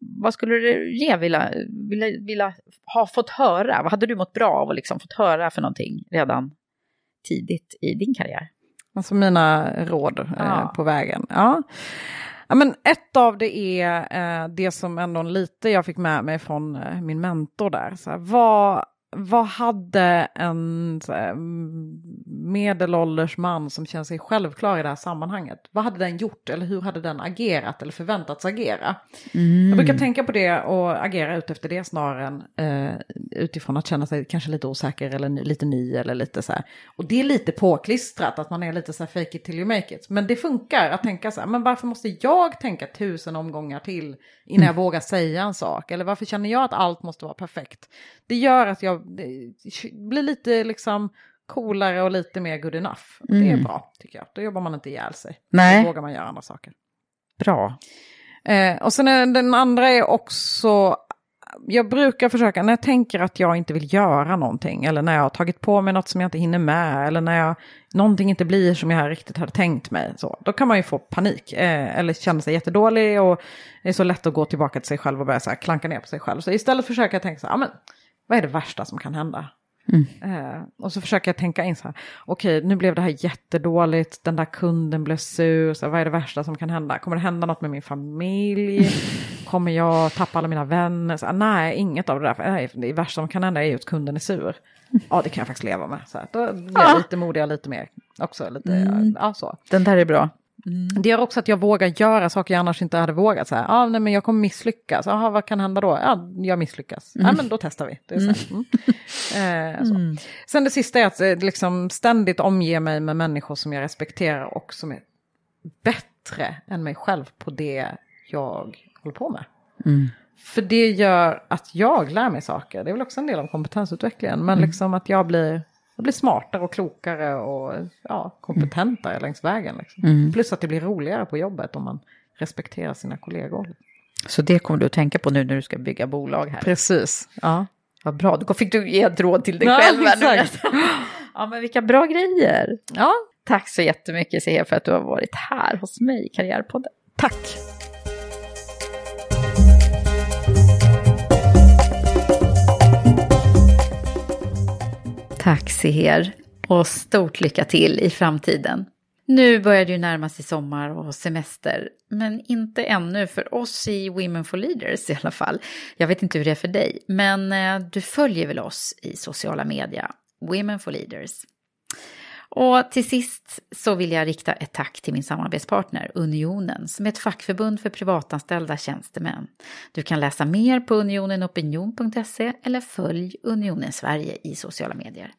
vad skulle du ge vilja, vilja, vilja ha fått höra? Vad hade du mått bra av att liksom fått höra för någonting redan tidigt i din karriär? Alltså mina råd eh, ja. eh, på vägen. Ja. ja. men ett av det är eh, det som ändå lite jag fick med mig från eh, min mentor där. Så här, vad vad hade en här, medelålders man som känner sig självklar i det här sammanhanget, vad hade den gjort eller hur hade den agerat eller förväntats agera? Mm. Jag brukar tänka på det och agera ut efter det snarare än eh, utifrån att känna sig kanske lite osäker eller ny, lite ny eller lite så här. Och det är lite påklistrat att man är lite så här fake it till you make it. Men det funkar att tänka så här, men varför måste jag tänka tusen omgångar till innan jag vågar säga en sak? Eller varför känner jag att allt måste vara perfekt? Det gör att jag blir lite liksom coolare och lite mer good enough. Mm. Det är mm. bra tycker jag. Då jobbar man inte ihjäl sig. Nej. Då vågar man göra andra saker. Bra. Eh, och sen den andra är också jag brukar försöka, när jag tänker att jag inte vill göra någonting, eller när jag har tagit på mig något som jag inte hinner med, eller när jag, någonting inte blir som jag riktigt hade tänkt mig, så, då kan man ju få panik, eh, eller känna sig jättedålig, och det är så lätt att gå tillbaka till sig själv och börja så här, klanka ner på sig själv. Så istället försöker jag tänka så här, men vad är det värsta som kan hända? Mm. Eh, och så försöker jag tänka in så här, okej okay, nu blev det här jättedåligt, den där kunden blev sur, så här, vad är det värsta som kan hända? Kommer det hända något med min familj? Kommer jag tappa alla mina vänner? Så här, nej, inget av det där. Nej, det värsta som kan hända är ju att kunden är sur. Ja, det kan jag faktiskt leva med. Så här, då blir jag lite modigare, lite mer också. Lite, mm. ja, så. Den där är bra. Mm. Det gör också att jag vågar göra saker jag annars inte hade vågat. Så här, ah, nej, men jag kommer misslyckas. Aha, vad kan hända då? Ja, jag misslyckas. Mm. Ja, men då testar vi. Det är så. Mm. eh, så. Mm. Sen det sista är att eh, liksom, ständigt omge mig med människor som jag respekterar och som är bättre än mig själv på det jag håller på med. Mm. För det gör att jag lär mig saker. Det är väl också en del av kompetensutvecklingen. Men mm. liksom att jag blir jag blir smartare och klokare och ja, kompetentare mm. längs vägen. Liksom. Mm. Plus att det blir roligare på jobbet om man respekterar sina kollegor. Så det kommer du att tänka på nu när du ska bygga bolag här? Precis. Ja. Vad bra, då fick du ge ett råd till dig ja, själv. Exakt. ja, men vilka bra grejer. Ja. Tack så jättemycket Sehe för att du har varit här hos mig i Karriärpodden. Tack. Tack Seher och stort lycka till i framtiden. Nu börjar det ju närma sig sommar och semester, men inte ännu för oss i Women for Leaders i alla fall. Jag vet inte hur det är för dig, men eh, du följer väl oss i sociala medier, Women for Leaders. Och till sist så vill jag rikta ett tack till min samarbetspartner Unionen som är ett fackförbund för privatanställda tjänstemän. Du kan läsa mer på unionenopinion.se eller följ Unionen Sverige i sociala medier.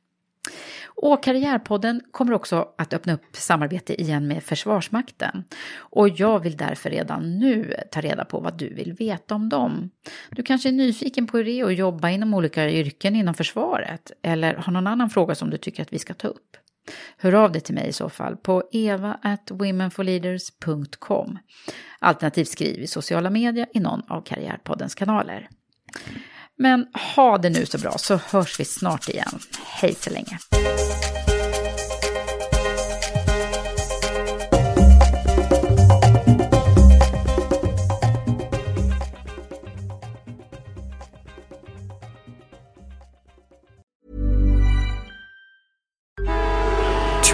Och Karriärpodden kommer också att öppna upp samarbete igen med Försvarsmakten. Och jag vill därför redan nu ta reda på vad du vill veta om dem. Du kanske är nyfiken på hur det är att jobba inom olika yrken inom försvaret eller har någon annan fråga som du tycker att vi ska ta upp. Hör av dig till mig i så fall på eva at womenforleaders.com. Alternativt skriv i sociala medier i någon av Karriärpoddens kanaler. Men ha det nu så bra så hörs vi snart igen. Hej så länge!